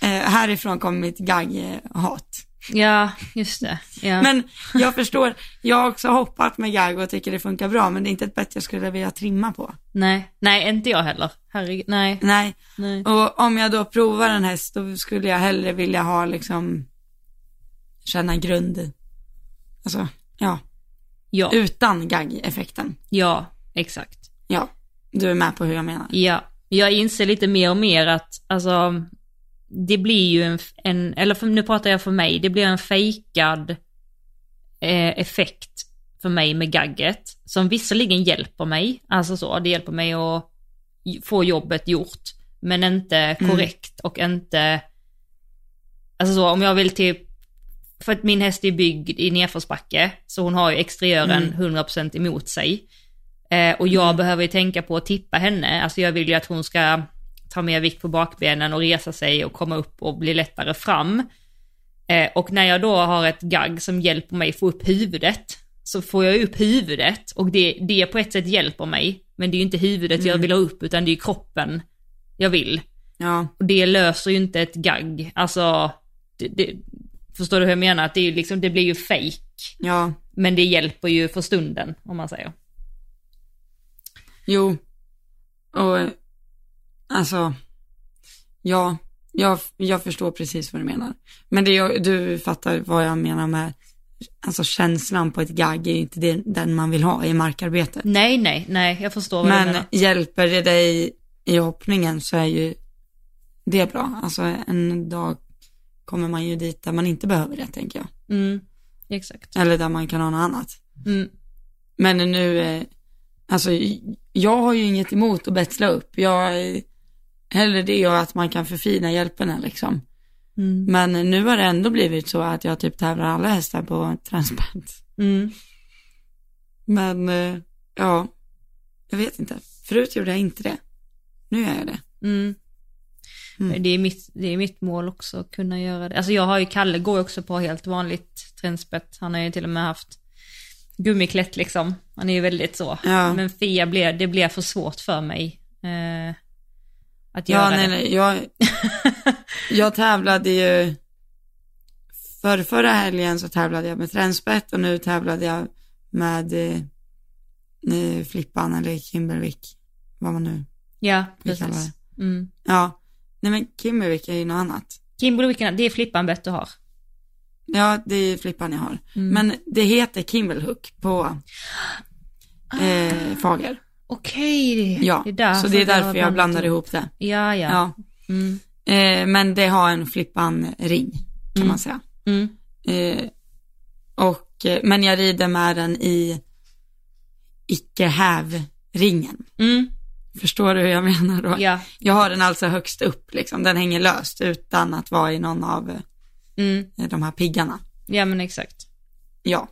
Eh, härifrån kommer mitt gagg-hat. Ja, just det. Ja. Men jag förstår, jag har också hoppat med gagg och tycker det funkar bra, men det är inte ett bett jag skulle vilja trimma på. Nej, nej inte jag heller. Herregud, nej. Nej, nej. Och om jag då provar en häst, då skulle jag hellre vilja ha liksom, känna grund, alltså, ja, Ja, utan gagg-effekten. ja, exakt. Ja, du är med på hur jag menar. Ja, jag inser lite mer och mer att, alltså, det blir ju en, en eller för, nu pratar jag för mig, det blir en fejkad eh, effekt för mig med gagget, som visserligen hjälper mig, alltså så, det hjälper mig att få jobbet gjort, men inte korrekt och inte, alltså så, om jag vill typ, för att min häst är byggd i nedförsbacke, så hon har ju exteriören 100% emot sig. Eh, och jag behöver ju tänka på att tippa henne, alltså jag vill ju att hon ska ta mer vikt på bakbenen och resa sig och komma upp och bli lättare fram. Eh, och när jag då har ett gagg som hjälper mig få upp huvudet, så får jag upp huvudet och det, det på ett sätt hjälper mig. Men det är ju inte huvudet jag vill ha upp utan det är ju kroppen jag vill. Ja, Och det löser ju inte ett gagg, alltså, det, det, förstår du hur jag menar? Att det, är liksom, det blir ju fake. ja, Men det hjälper ju för stunden, om man säger. jo. Och, alltså, ja, jag, jag förstår precis vad du menar. Men det, jag- du fattar vad jag menar med, alltså känslan på ett gagg är ju inte det, den man vill ha i markarbetet. Nej, nej, nej, jag förstår vad du Men menar. hjälper det dig i hoppningen så är ju det bra. Alltså en dag kommer man ju dit där man inte behöver det, tänker jag. Mm, exakt. Eller där man kan ha något annat. Mm, Men nu, eh, alltså jag har ju inget emot att betsla upp. Jag, hellre det och att man kan förfina hjälperna liksom. mm, Men nu har det ändå blivit så att jag typ tävlar alla hästar på transport. mm. Men, eh, ja, jag vet inte. Förut gjorde jag inte det. Nu gör jag det. Mm. Mm. Det, är mitt, det är mitt mål också att kunna göra det. Alltså jag har ju, Kalle går också på helt vanligt trendspett. Han har ju till och med haft gummiklätt liksom. Han är ju väldigt så. Ja. Men Fia blev, det blev för svårt för mig. Eh, att Ja, göra nej, det. nej, jag, jag tävlade ju, för förra helgen så tävlade jag med tränspett och nu tävlade jag med eh, eh, Flippan eller Kimberwick, vad man nu Ja, precis. Mm. Ja, nej men Kimberwick är ju något annat. Kimberly det är flippan bett du har. Ja, det är Flippan jag har. Mm. Men det heter Kimmelhook på eh, Fager. Okej, Ja, det är så det är därför jag blandar ihop det. Ja, ja. Ja. Mm. Eh, men det har en Flippan-ring, kan Mm. man säga. Mm. Eh, och, eh, men jag rider med den i icke-häv-ringen. Förstår du hur jag menar då? Ja. Jag har den alltså högst upp liksom, den hänger löst utan att vara i någon av eh, Mm. de här piggarna. ja, men exakt. Ja.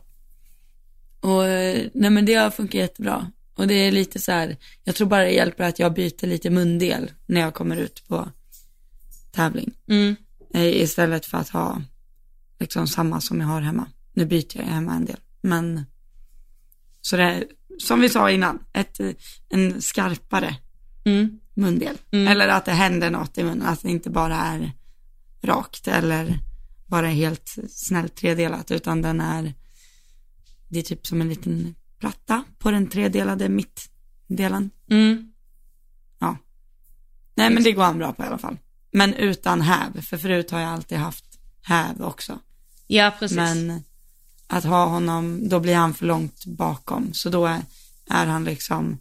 Och eh, nej men det har funkat jättebra. Och det är lite så här, jag tror bara det hjälper att jag byter lite mundel när jag kommer ut på tävling. Mm. Eh, Istället för att ha liksom samma som jag har hemma. Nu byter jag hemma en del. Men så det som vi sa innan, ett, en skarpare Mm. mundel. Mm. Eller att det händer något i munnen, att det inte bara är rakt eller bara helt snällt tredelat, utan den är, det är typ som en liten platta på den tredelade mittdelen. Mm. Ja. Nej men det går han bra på i alla fall. Men utan häv, för förut har jag alltid haft häv också. Ja, precis. Men att ha honom, då blir han för långt bakom. Så då är, är han liksom,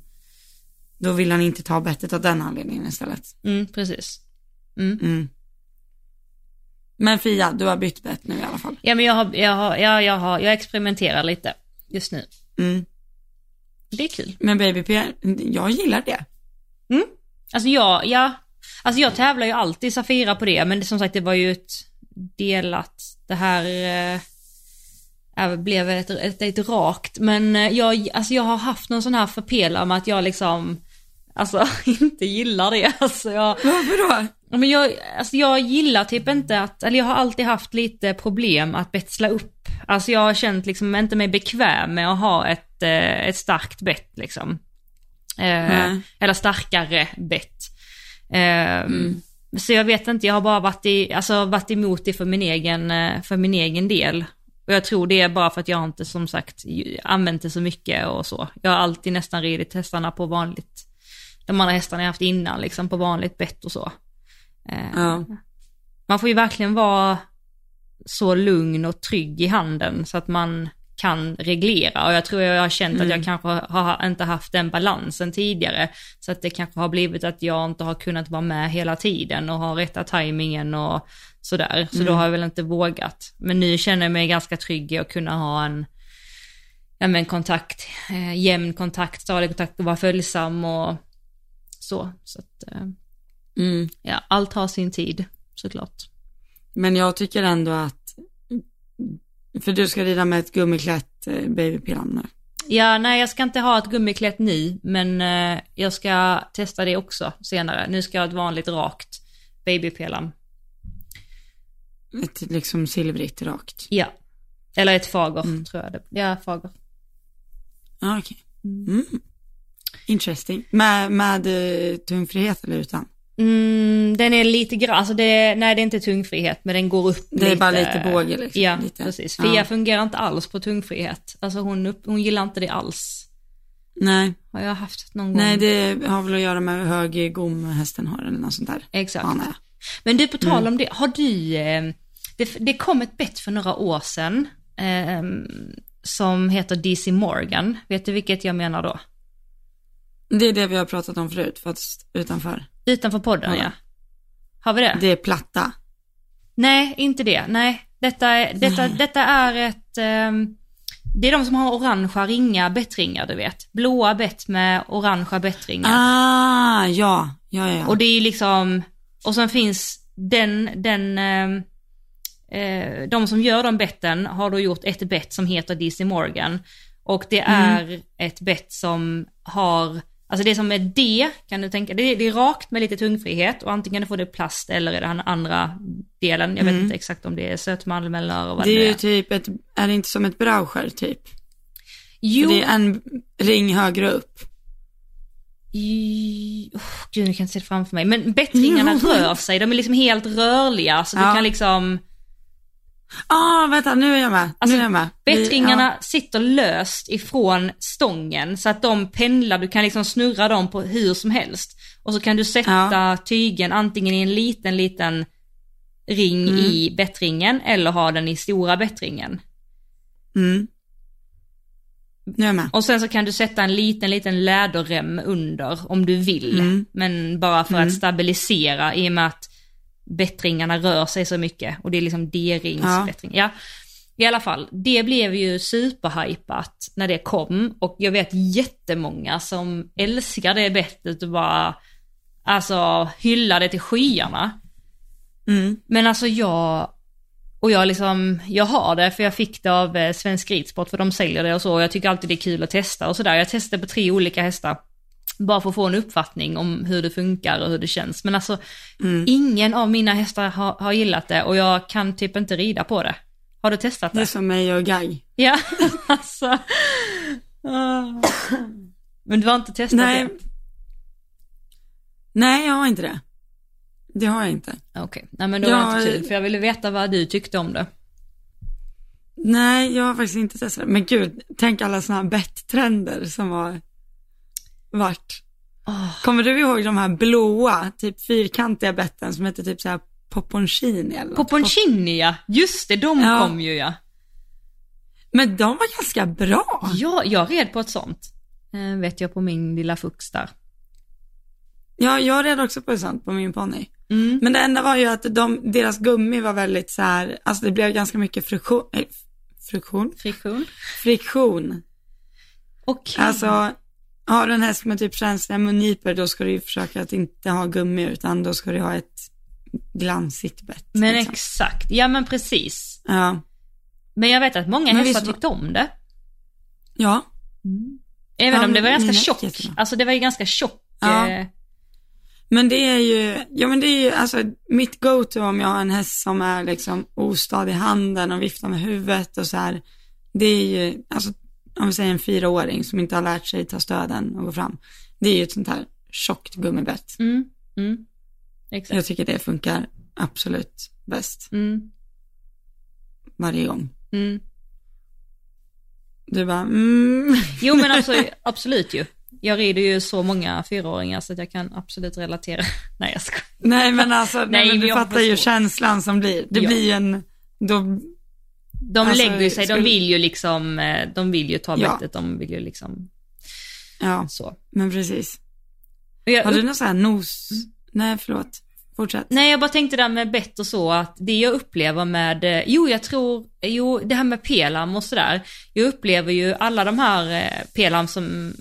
då vill han inte ta bettet av den anledningen istället. Mm, precis. Mm. Mm. Men Fia, du har bytt bett nu i alla fall. Ja, men jag, har, jag, har, ja, jag, har, jag experimenterar lite just nu. Mm. Det är kul. Men baby P, jag gillar det. Mm. Alltså jag, ja, alltså jag tävlar ju alltid Safira på det, men det, som sagt det var ju ett delat, det här eh, blev ett, ett, ett rakt, men eh, jag, alltså jag har haft någon sån här förpela med att jag liksom, alltså inte gillar det. Alltså jag, Varför då? Men jag, alltså jag gillar typ inte att, eller jag har alltid haft lite problem att betsla upp. Alltså jag har känt liksom inte mig bekväm med att ha ett, eh, ett starkt bett liksom. Eh, Nej. Eller starkare bett. Eh, Så jag vet inte, jag har bara varit, i, alltså varit emot det för min, egen, eh, för min egen del. Och jag tror det är bara för att jag inte som sagt använt det så mycket och så. Jag har alltid nästan ridit hästarna på vanligt, de andra hästarna jag haft innan liksom på vanligt bett och så. Eh, Ja. Man får ju verkligen vara så lugn och trygg i handen så att man kan reglera och jag tror jag har känt att jag kanske har inte haft den balansen tidigare. Så att det kanske har blivit att jag inte har kunnat vara med hela tiden och ha rätta tajmingen och sådär. Så då har jag väl inte vågat. Men nu känner jag mig ganska trygg i att kunna ha en, ja men kontakt, eh, jämn kontakt, stadig kontakt och vara följsam och så. Så att, eh, Mm. ja, allt har sin tid såklart. Men jag tycker ändå att, för du ska rida med ett gummiklätt eh, babypillam nu. Ja, nej jag ska inte ha ett gummiklätt nu, men eh, jag ska testa det också senare. Nu ska jag ha ett vanligt rakt babypelam. Ett liksom silvrigt rakt. Ja. Eller ett fager, tror jag det Ja, fager. Ja, okej. Mm. Interesting. Med, med eh, tungfrihet eller utan? Mm, den är lite grann, alltså det, nej det är inte tungfrihet, men den går upp Det är lite. bara lite båge liksom. Ja, lite. precis. Ja. Fia fungerar inte alls på tungfrihet. Alltså hon, upp, hon gillar inte det alls. Nej, Har jag haft någon gång? nej det har väl att göra med hur hög gom hästen har eller något sånt där. Exakt. jag. Men du, på tal Mm. om det, har du, eh, det, det kom ett bett för några år sedan eh, som heter DC Morgan. Vet du vilket jag menar då? Det är det vi har pratat om förut, fast utanför. Utanför podden ja. Ja. Har vi det? Det är platta. Nej, inte det. Nej, detta är, detta, detta är ett, ehm, det är de som har orangea ringar, bettringar du vet. Blåa bett med orangea bettringar. Ah, ja, ja, ja. Och det är liksom, och sen finns den, den, ehm, eh, de som gör de betten har då gjort ett bett som heter DC Morgan. Och det är ett bett som har, alltså det som är D, kan du tänka, det är, det är rakt med lite tungfrihet och antingen får det plast eller är det den andra delen. Jag vet inte exakt om det är sötmalm eller vad det det, är ju är. typ ett, är det inte som ett Brauscher typ? Jo, För det är en ring högre upp. I- oh, gud nu kan jag inte se det framför mig. Men bettringarna rör sig, de är liksom helt rörliga så du Ja. kan liksom Ah, vänta, nu är jag med. Alltså, nu är jag med. Bettringarna sitter löst ifrån stången så att de pendlar, du kan liksom snurra dem på hur som helst. Och så kan du sätta tygen antingen i en liten, liten ring Mm. i bettringen eller ha den i stora bettringen. Ja. Mm. Nu är jag med. Och sen så kan du sätta en liten, liten läderrem under om du vill. Mm. Men bara för att stabilisera i och med att bettringarna rör sig så mycket. Och det är liksom D-ringsbettring. Ja. I alla fall, det blev ju superhypat när det kom. Och jag vet jättemånga som älskar det bettet och bara, alltså hyllar det till skyarna. Mm. Men alltså jag, och jag liksom, jag har det för jag fick det av eh, Svensk Ridsport för de säljer det och så. Och jag tycker alltid det är kul att testa och sådär. Jag testade på tre olika hästar. Bara för att få en uppfattning om hur det funkar och hur det känns. Men alltså, ingen av mina hästar har, har gillat det och jag kan typ inte rida på det. Har du testat Det är det? som mig och Gag. Ja, alltså. ah. Men du har inte testat Nej. det? Nej, jag har inte det. Det har jag inte. Okej, nej men då var det inte kul för jag ville veta vad du tyckte om det. Nej, jag har faktiskt inte testat det. Men gud, tänk alla sådana här betttrender som har varit. Åh, Kommer du ihåg de här blåa, typ fyrkantiga betten som heter typ så här Poponcini eller något? Poponcini ja, just det, de Ja. kom ju ja. Men de var ganska bra. Ja, jag red på ett sånt. Eh, vet jag på min lilla fux där. Ja, jag red också på ett sånt på min ponny. Mm. Men det enda var ju att de, deras gummi var väldigt så här, alltså det blev ganska mycket friktion, eh, friktion? Friktion. Friktion. Okej. Alltså, har du en häst med typ känsliga mungiper då ska du ju försöka att inte ha gummi utan då ska du ha ett glansigt bett. men liksom. exakt, ja men precis. Ja. Men jag vet att många Men hästar visst- tyckte om det. Ja, Även Ja, om det var ganska tjockt. Alltså det var ju ganska tjock. Ja. Eh, men det är ju, ja men det är ju, alltså mitt go-to om jag har en häst som är liksom ostadig i handen och viftar med huvudet och så här. Det är ju, alltså om vi säger en fyraåring som inte har lärt sig ta stöden och gå fram. Det är ju ett sånt här tjockt gummibett. mm, mm. Exakt. Jag tycker det funkar absolut bäst Mm, varje gång. mm. Du bara, mm. Jo men alltså, absolut ju. Jag rider ju så många fyraåringar så att jag kan absolut relatera. Nej jag skojar. Nej men alltså, nej, Nej, men du fattar ju känslan som blir. Det Ja. blir en, då, De Alltså, lägger sig, de skulle- vill ju liksom, eh, de vill ju ta Ja. bettet, de vill ju liksom ja, så. men precis. Jag, Har du någon sån här nos, Mm. nej förlåt, fortsätt. Nej, jag bara tänkte där med bett och så att det jag upplever med, eh, jo jag tror, jo det här med pelam och sådär. Jag upplever ju alla de här eh, pelam som,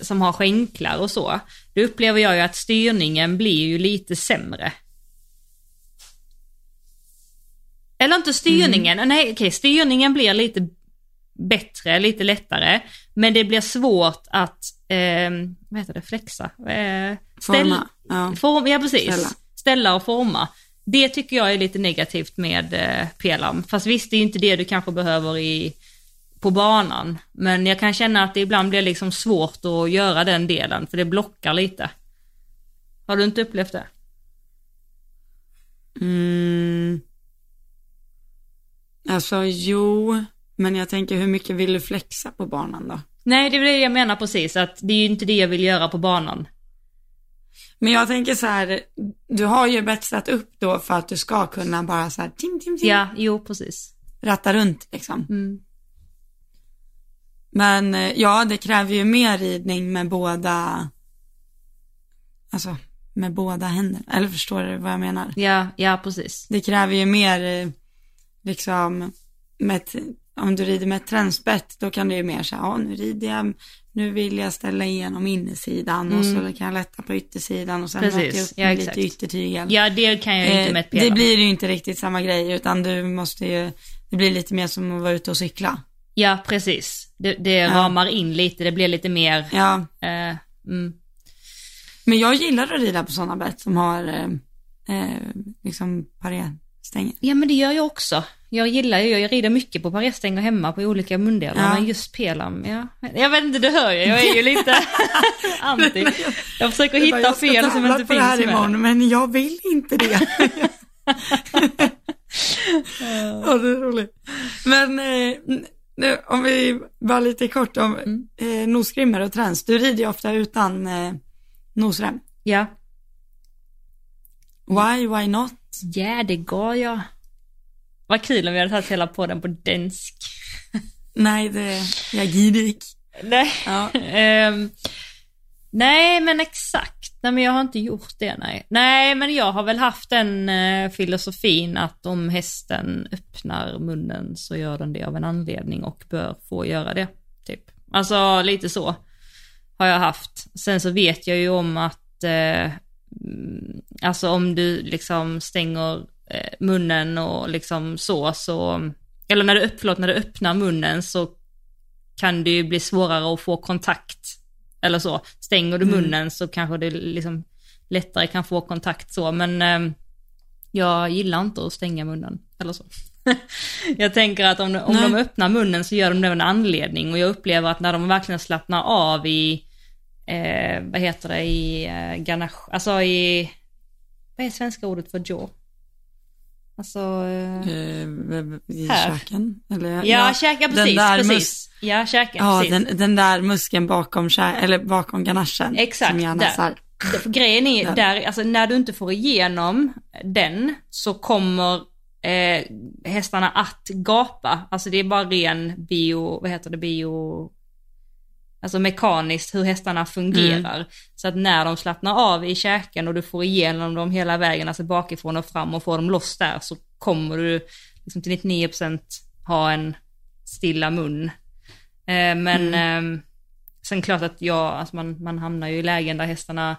som har skänklar och så. Då upplever jag ju att styrningen blir ju lite sämre. Eller inte styrningen, nej okej styrningen blir lite bättre, lite lättare. Men det blir svårt att, eh, vad heter det, flexa? Eh, ställ- Forma, ja. Form, ja precis. Ställa. Ställa. och forma. Det tycker jag är lite negativt med eh, pelam. Fast visst, det är inte det du kanske behöver i, på banan. Men jag kan känna att det ibland blir liksom svårt att göra den delen, för det blockar lite. Har du inte upplevt det? Mm. Alltså jo, men jag tänker hur mycket vill du flexa på banan då? Nej, det är det jag menar precis, att det är ju inte det jag vill göra på banan. Men jag tänker så här, du har ju betsat upp då för att du ska kunna bara så här tim, tim, tim, Ja, jo precis. ratta runt liksom. Mm. Men eh, ja, det kräver ju mer ridning med båda, alltså med båda händerna. Eller förstår du vad jag menar? Ja, ja precis. Det kräver ju mer, eh, liksom, ett, om du rider med ett trendspett, då kan du ju mer säga, ja nu rider jag, nu vill jag ställa igenom innersidan och så kan jag lätta på yttersidan och sen Mm. Precis, rätta upp ja, lite yttertygel. Ja, det kan jag ju inte Eh, med ett det blir ju inte riktigt samma grej, utan du måste ju, det blir lite mer som att vara ute och cykla. Ja, precis. Det, det ramar in lite, det blir lite mer, Ja, eh, mm. men jag gillar att rida på sådana bett som har, eh, eh, liksom paréstänger. Ja men det gör jag också. Jag gillar ju, jag rider mycket på paréstänger hemma på olika mundelar, Ja. men just pelam, ja. Jag vet inte, det hör jag, jag är ju lite anti. Jag försöker hitta jag ska fel som inte på det här finns med. imorgon, men jag vill inte det. ja, det är roligt. Men eh, nu, om vi bara lite kort om Mm. eh, nosgrimmor och träns. Du rider ju ofta utan eh, nosrem. Ja. Why, why not? Ja, det går jag. Vad kul om vi hade tagit hela podden på dansk. Nej, det, jag gidik. Nej. Ja. Ehm, nej men exakt, nej men jag har inte gjort det nej. Nej men jag har väl haft den eh, filosofin att om hästen öppnar munnen så gör den det av en anledning och bör få göra det. Typ. Alltså lite så har jag haft. Sen så vet jag ju om att eh, alltså om du liksom stänger eh, munnen och liksom så så eller när du, förlåt, när du öppnar munnen så kan det ju bli svårare att få kontakt. Eller så. Stänger du Mm. munnen så kanske det liksom lättare kan få kontakt så. Men eh, jag gillar inte att stänga munnen. Eller så. jag tänker att om, om Nej. de öppnar munnen så gör de det av en anledning. Och jag upplever att när de verkligen slappnar av i eh, vad heter det, i eh, ganache, alltså i, vad är svenska ordet för jaw? Alltså, eh, Eh, I Här. käken? Eller, ja, käka precis, den där mus- precis. Ja, käka, Ja, precis. den, den där muskeln bakom, kä- eller bakom ganachen. Exakt, Som gärna där. så här, För Grejen är, Där. där, alltså när du inte får igenom den så kommer eh, hästarna att gapa. Alltså det är bara ren bio, vad heter det, bio, alltså mekaniskt hur hästarna fungerar. Mm. Så att när de slappnar av i käken och du får igenom dem hela vägen, alltså bakifrån och fram och får dem loss där så kommer du liksom till 99% ha en stilla mun. Eh, men Mm. eh, sen klart att jag, alltså man, man hamnar ju i lägen där hästarna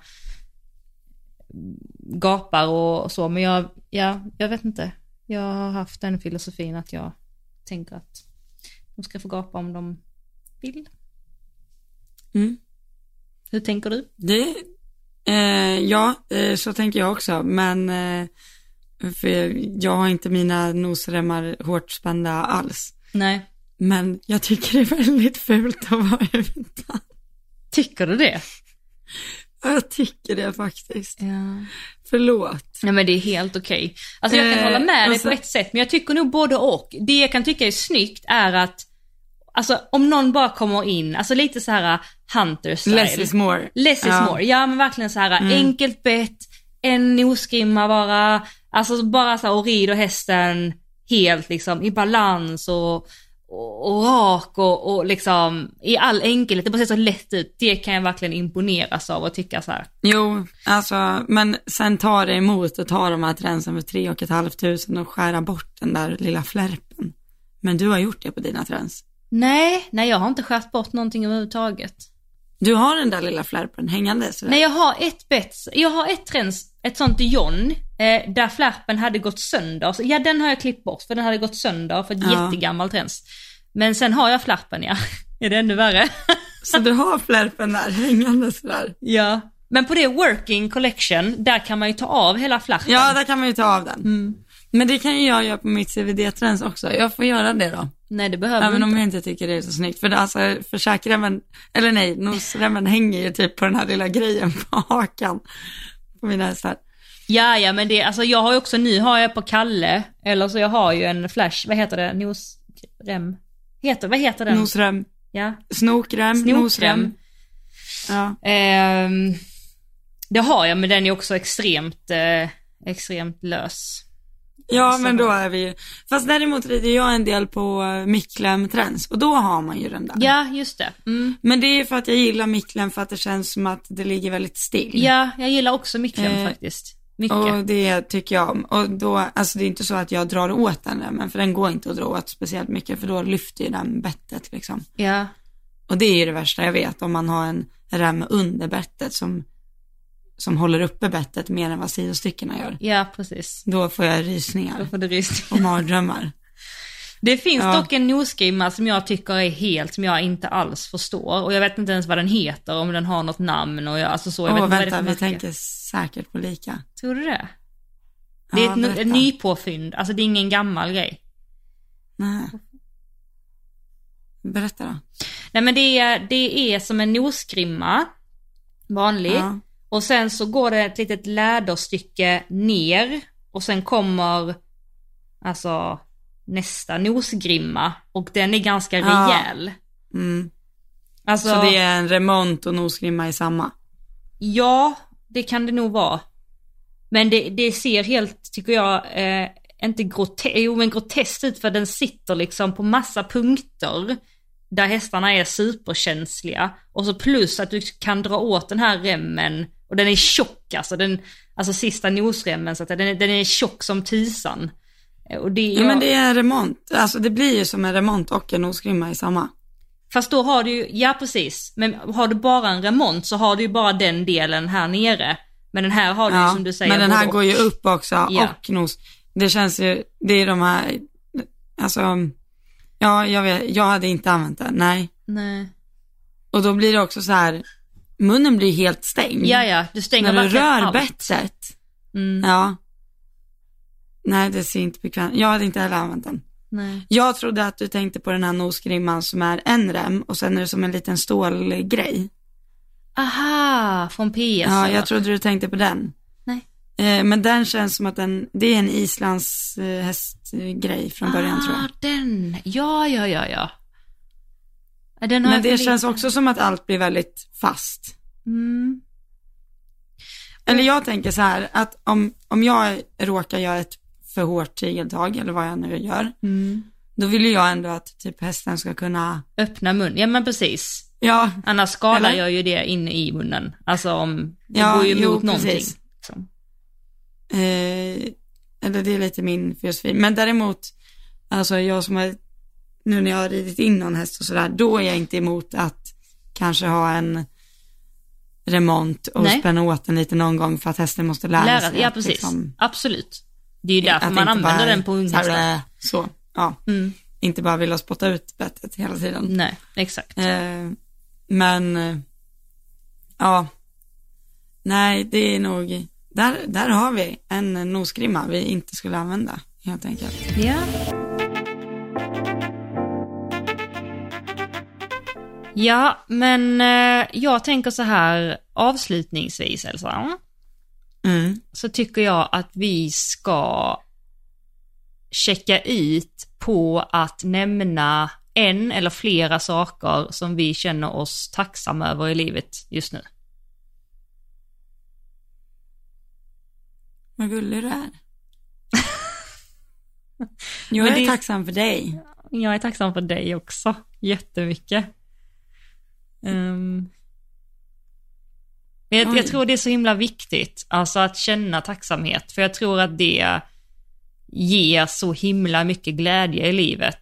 gapar och så, men jag, ja, jag vet inte. Jag har haft den filosofin att jag tänker att de ska få gapa om de vill. Mm. Hur tänker du? Det, eh, ja, eh, så tänker jag också, men eh, för jag har inte mina nosremmar hårt spända alls. Nej. Men jag tycker det är väldigt fult att vara utan. Tycker du det? Jag tycker det faktiskt. Ja. Förlåt. Nej men det är helt okej. Alltså jag kan Eh, hålla med dig och så- på ett sätt, men jag tycker nog både och. Det jag kan tycka är snyggt är att, alltså om någon bara kommer in, alltså lite så här uh, hunter style. Less is more. Less is Ja. more, ja men verkligen så här uh, Mm. enkelt bett, en nosgrimma bara, alltså bara så här och rider hästen helt liksom i balans och, och, och rak och, och liksom i all enkelhet, det bara ser så lätt ut. Det kan jag verkligen imponeras av och tycka så här. Jo, alltså, men sen tar det emot att ta de här tränsen för tre och ett halvt tusen och skära bort den där lilla flärpen. Men du har gjort det på dina träns. Nej, nej jag har inte skärt bort någonting överhuvudtaget. Du har den där lilla flärpen hängande sådär. Nej jag har ett bett, jag har ett träns, ett sånt John, eh, där flärpen hade gått sönder. Så, ja den har jag klippt bort för den hade gått sönder för ett Ja. jättegammalt träns. Men sen har jag flärpen ja. är det ännu värre? Så du har flärpen där hängande sådär. ja. Men på det working collection, där kan man ju ta av hela flärpen. Ja, där kan man ju ta av den. Mm. Men det kan ju jag göra på mitt CVD-träns också. Jag får göra det då. Nej det behöver Även du om inte. jag inte tycker det är så snyggt. För det, alltså, för käkremmen, eller nej, nosremmen hänger ju typ på den här lilla grejen på hakan. På mina hästar. Ja, ja men det, alltså jag har ju också, nu har jag på Kalle, eller så jag har ju en flash, vad heter det, nosrem? Heter, vad heter den? Nosrem, Ja, snokrem, Snokrem. nosrem. Ja. Ehm, det har jag, men den är också extremt, eh, extremt lös. Ja, Så- men då är vi ju, fast däremot rider jag en del på uh, Micklem träns och då har man ju den där. Ja, just det. Mm. Men det är ju för att jag gillar Micklem för att det känns som att det ligger väldigt still. Ja, jag gillar också Micklem Eh, faktiskt. Mycket. Och det tycker jag om. Och då, alltså det är inte så att jag drar åt den där, men för den går inte att dra åt speciellt mycket för då lyfter ju den bettet liksom. Ja, Och det är ju det värsta jag vet om man har en rem under bettet som, som håller uppe bettet mer än vad sidostyckena gör. ja precis. Då får jag Då rysningar får du rysning. och mardrömmar. Det finns Ja. dock en nosgrimma som jag tycker är helt, som jag inte alls förstår. Och jag vet inte ens vad den heter, om den har något namn och jag, alltså så. Jag Åh vet inte vad det är vänta, vi tänker säkert på lika. Tror du det? Det är Ja, ett, no- berätta. ett nypåfynd, alltså det är ingen gammal grej. Nej. Berätta då. Nej men det är, det är som en nosgrimma, vanlig. Ja. Och sen så går det ett litet läderstycke ner och sen kommer alltså nästa nosgrimma och den är ganska Ja. rejäl. Mm. Alltså, Så det är en remont och nosgrimma i samma? ja, det kan det nog vara. Men det, det ser helt, tycker jag, eh, inte grote- jo, men groteskt ut för den sitter liksom på massa punkter där hästarna är superkänsliga. Och så plus att du kan dra åt den här remmen och den är tjock alltså, den, alltså sista nosremmen så att den, är- den är tjock som tisan. Eh, Och det, Ja, men det är en remont. Alltså det blir ju som en remont och en nosgrimma i samma. Fast då har du ju, ja precis, men har du bara en remont så har du ju bara den delen här nere. Men den här har du ju Ja, som du säger men den här går ju upp också Ja. och nos. Det känns ju, det är de här, alltså, ja jag vet, jag hade inte använt den, nej. Nej. Och då blir det också så här, munnen blir helt stängd. Ja, ja, du stänger När du rör allt. bettet. Mm, Ja. Nej, det ser inte bekvämt. Jag hade inte heller använt den. nej. Jag trodde att du tänkte på den här nosgrimman som är en rem och sen är det som en liten stålgrej. Aha, från PS. Ja, eller? jag trodde du tänkte på den. Nej. Eh, men den känns som att den, det är en islands eh, hästgrej från början tror jag. Ah, den. Ja, ja, ja, ja. Men det känns också som att allt blir väldigt fast. Mm. Eller jag tänker så här, att om, om jag råkar göra ett för hårt tigeltag, eller vad jag nu gör, Mm. då vill ju jag ändå att typ hästen ska kunna, Öppna mun, ja men precis. ja, Annars skadar jag ju det inne i munnen. Alltså om, det Ja, går ju jo, emot någonting. precis. Liksom. eh, eller det är lite min filosofi. Men däremot, alltså jag som har, nu när jag har ridit in någon häst och sådär, då är jag inte emot att kanske ha en remont och Nej. spänna åt den lite någon gång för att hästen måste lära, Lära, sig. ja att precis. liksom- Absolut. Det är ju därför man använder bara den på unghästar. så, ja. Mm. Inte bara vilja spotta ut bettet hela tiden. Nej, exakt. Eh, men, ja, nej det är nog, där, där har vi en nosgrimma vi inte skulle använda helt enkelt. Ja. Ja, men eh, jag tänker så här avslutningsvis Elsa. Mm. Så tycker jag att vi ska checka ut på att nämna en eller flera saker som vi känner oss tacksamma över i livet just nu. Vad gullig du är. Jag är det- tacksam för dig. Jag är tacksam för dig också, jättemycket. Um, jag, jag tror det är så himla viktigt, alltså att känna tacksamhet, för jag tror att det ger så himla mycket glädje i livet.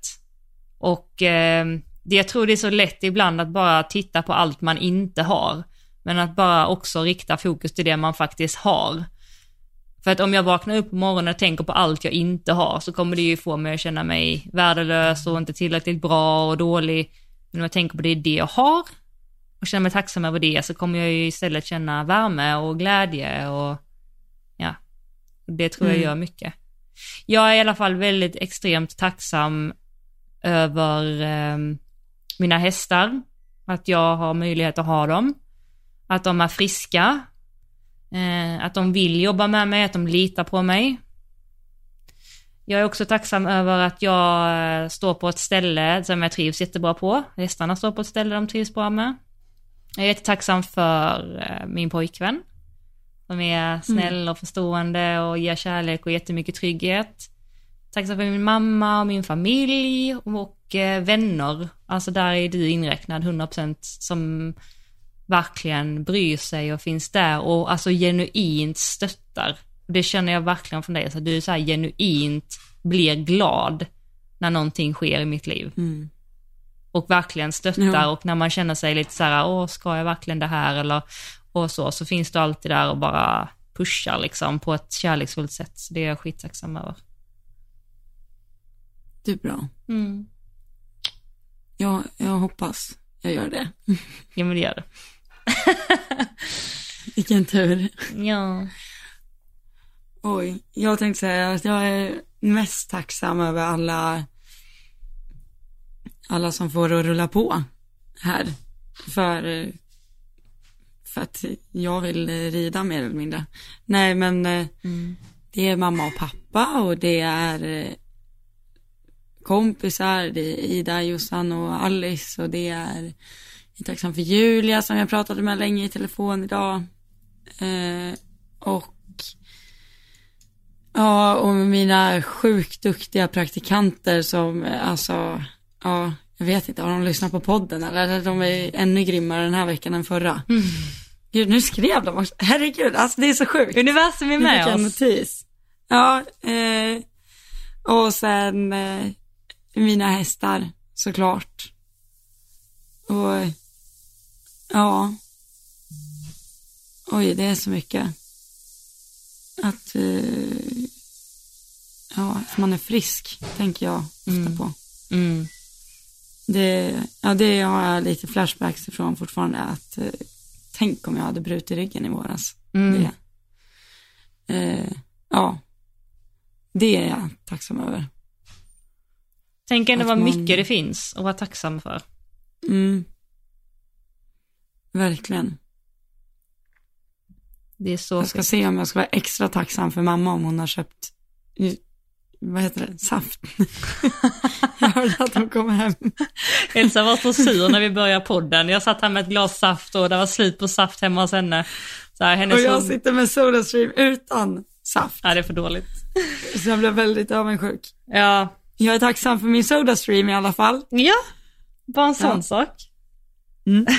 Och eh, det, jag tror det är så lätt ibland att bara titta på allt man inte har, men att bara också rikta fokus till det man faktiskt har. För att om jag vaknar upp på morgonen och tänker på allt jag inte har så kommer det ju få mig att känna mig värdelös och inte tillräckligt bra och dålig. Men om jag tänker på det, det jag har och känner mig tacksam över det så kommer jag ju istället känna värme och glädje och ja, det tror jag Mm. gör mycket. Jag är i alla fall väldigt extremt tacksam över eh, mina hästar, att jag har möjlighet att ha dem, att de är friska, Eh, att de vill jobba med mig, att de litar på mig. Jag är också tacksam över att jag eh, står på ett ställe som jag trivs jättebra på. Hästarna står på ett ställe de trivs bra med. Jag är jättetacksam för eh, min pojkvän. Som är snäll och förstående och ger kärlek och jättemycket trygghet. Tacksam för min mamma och min familj och eh, vänner. Alltså där är du inräknad 100% som verkligen bryr sig och finns där och alltså genuint stöttar. Det känner jag verkligen från dig, så att du så här genuint blir glad när någonting sker i mitt liv. Mm. Och verkligen stöttar Ja. och när man känner sig lite så här, åh ska jag verkligen det här eller och så, så finns du alltid där och bara pushar liksom på ett kärleksfullt sätt. Så det är jag skittacksam över. Det är bra. Mm. Jag, jag hoppas jag gör det. Ja men det gör det. Vilken tur. Ja. Oj, jag tänkte säga att jag är mest tacksam över alla, alla som får att rulla på här. För, för att jag vill rida mer eller mindre. Nej, men eh, Mm. det är mamma och pappa och det är eh, kompisar, det är Ida, Jossan och Alice och det är, tacksam för Julia som jag pratade med länge i telefon idag. Eh, och Ja, och mina sjukt duktiga praktikanter som, eh, alltså, ja, jag vet inte, har de lyssnat på podden eller? De är ännu grymmare den här veckan än förra. Mm. Gud, nu skrev de också. Herregud, alltså det är så sjukt. Universum är med oss. notis. Ja, eh, och sen eh, mina hästar såklart. Och ja, oj det är så mycket. Att, eh, ja, att man är frisk tänker jag ofta Mm. på. Mm. Det, ja, det har jag lite flashbacks ifrån fortfarande. Att, eh, tänk om jag hade brutit ryggen i våras. Mm. Det. Eh, ja, det är jag tacksam över. Tänk ändå vad man- mycket det finns att vara tacksam för. Mm. Verkligen. Det är så Jag ska se om jag ska vara extra tacksam för mamma om hon har köpt, vad heter det, saft. jag hörde att hon kom hem. Elsa var så sur när vi började podden. Jag satt här med ett glas saft och det var slut på saft hemma hos henne. Så här, hennes Och jag hund- sitter med Sodastream utan saft. Ja, det är för dåligt. Så jag blev väldigt avundsjuk. Ja, Jag är tacksam för min Sodastream i alla fall. ja. bara en sån Ja. sak. Mm.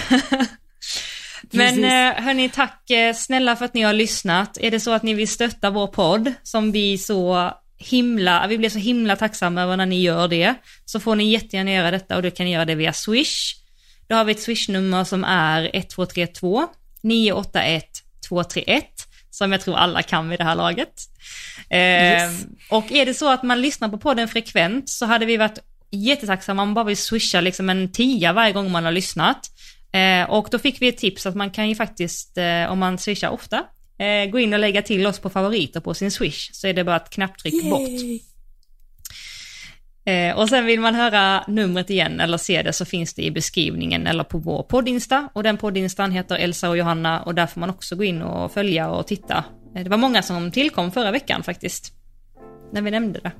Men eh, hörni, tack eh, snälla för att ni har lyssnat. Är det så att ni vill stötta vår podd, som vi så himla, vi blir så himla tacksamma över när ni gör det, så får ni jättegärna göra detta och du kan göra det via Swish. Då har vi ett Swish-nummer som är 1232 981 231, som jag tror alla kan vid det här laget. Eh, Yes. Och är det så att man lyssnar på podden frekvent så hade vi varit jättetacksamma om man bara vill swisha liksom en tia varje gång man har lyssnat. Eh, och då fick vi ett tips att man kan ju faktiskt, eh, om man swishar ofta, eh, gå in och lägga till oss på favoriter på sin swish, så är det bara ett knapptryck bort. Yay. Eh, och sen vill man höra numret igen eller se det så finns det i beskrivningen eller på vår poddinsta. Och den poddinstan heter Elsa och Johanna och där får man också gå in och följa och titta. Eh, det var många som tillkom förra veckan faktiskt. När vi nämnde det.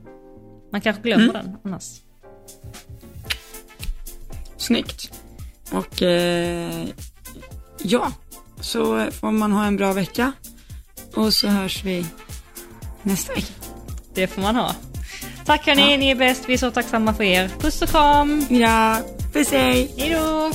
Man kanske glömmer den annars. Snyggt. Och eh, ja, så får man ha en bra vecka. Och så hörs vi nästa vecka. Det får man ha. Tack hörni, ni är bäst. Vi är så tacksamma för er. Puss och kram. Ja, puss hej. Hej då!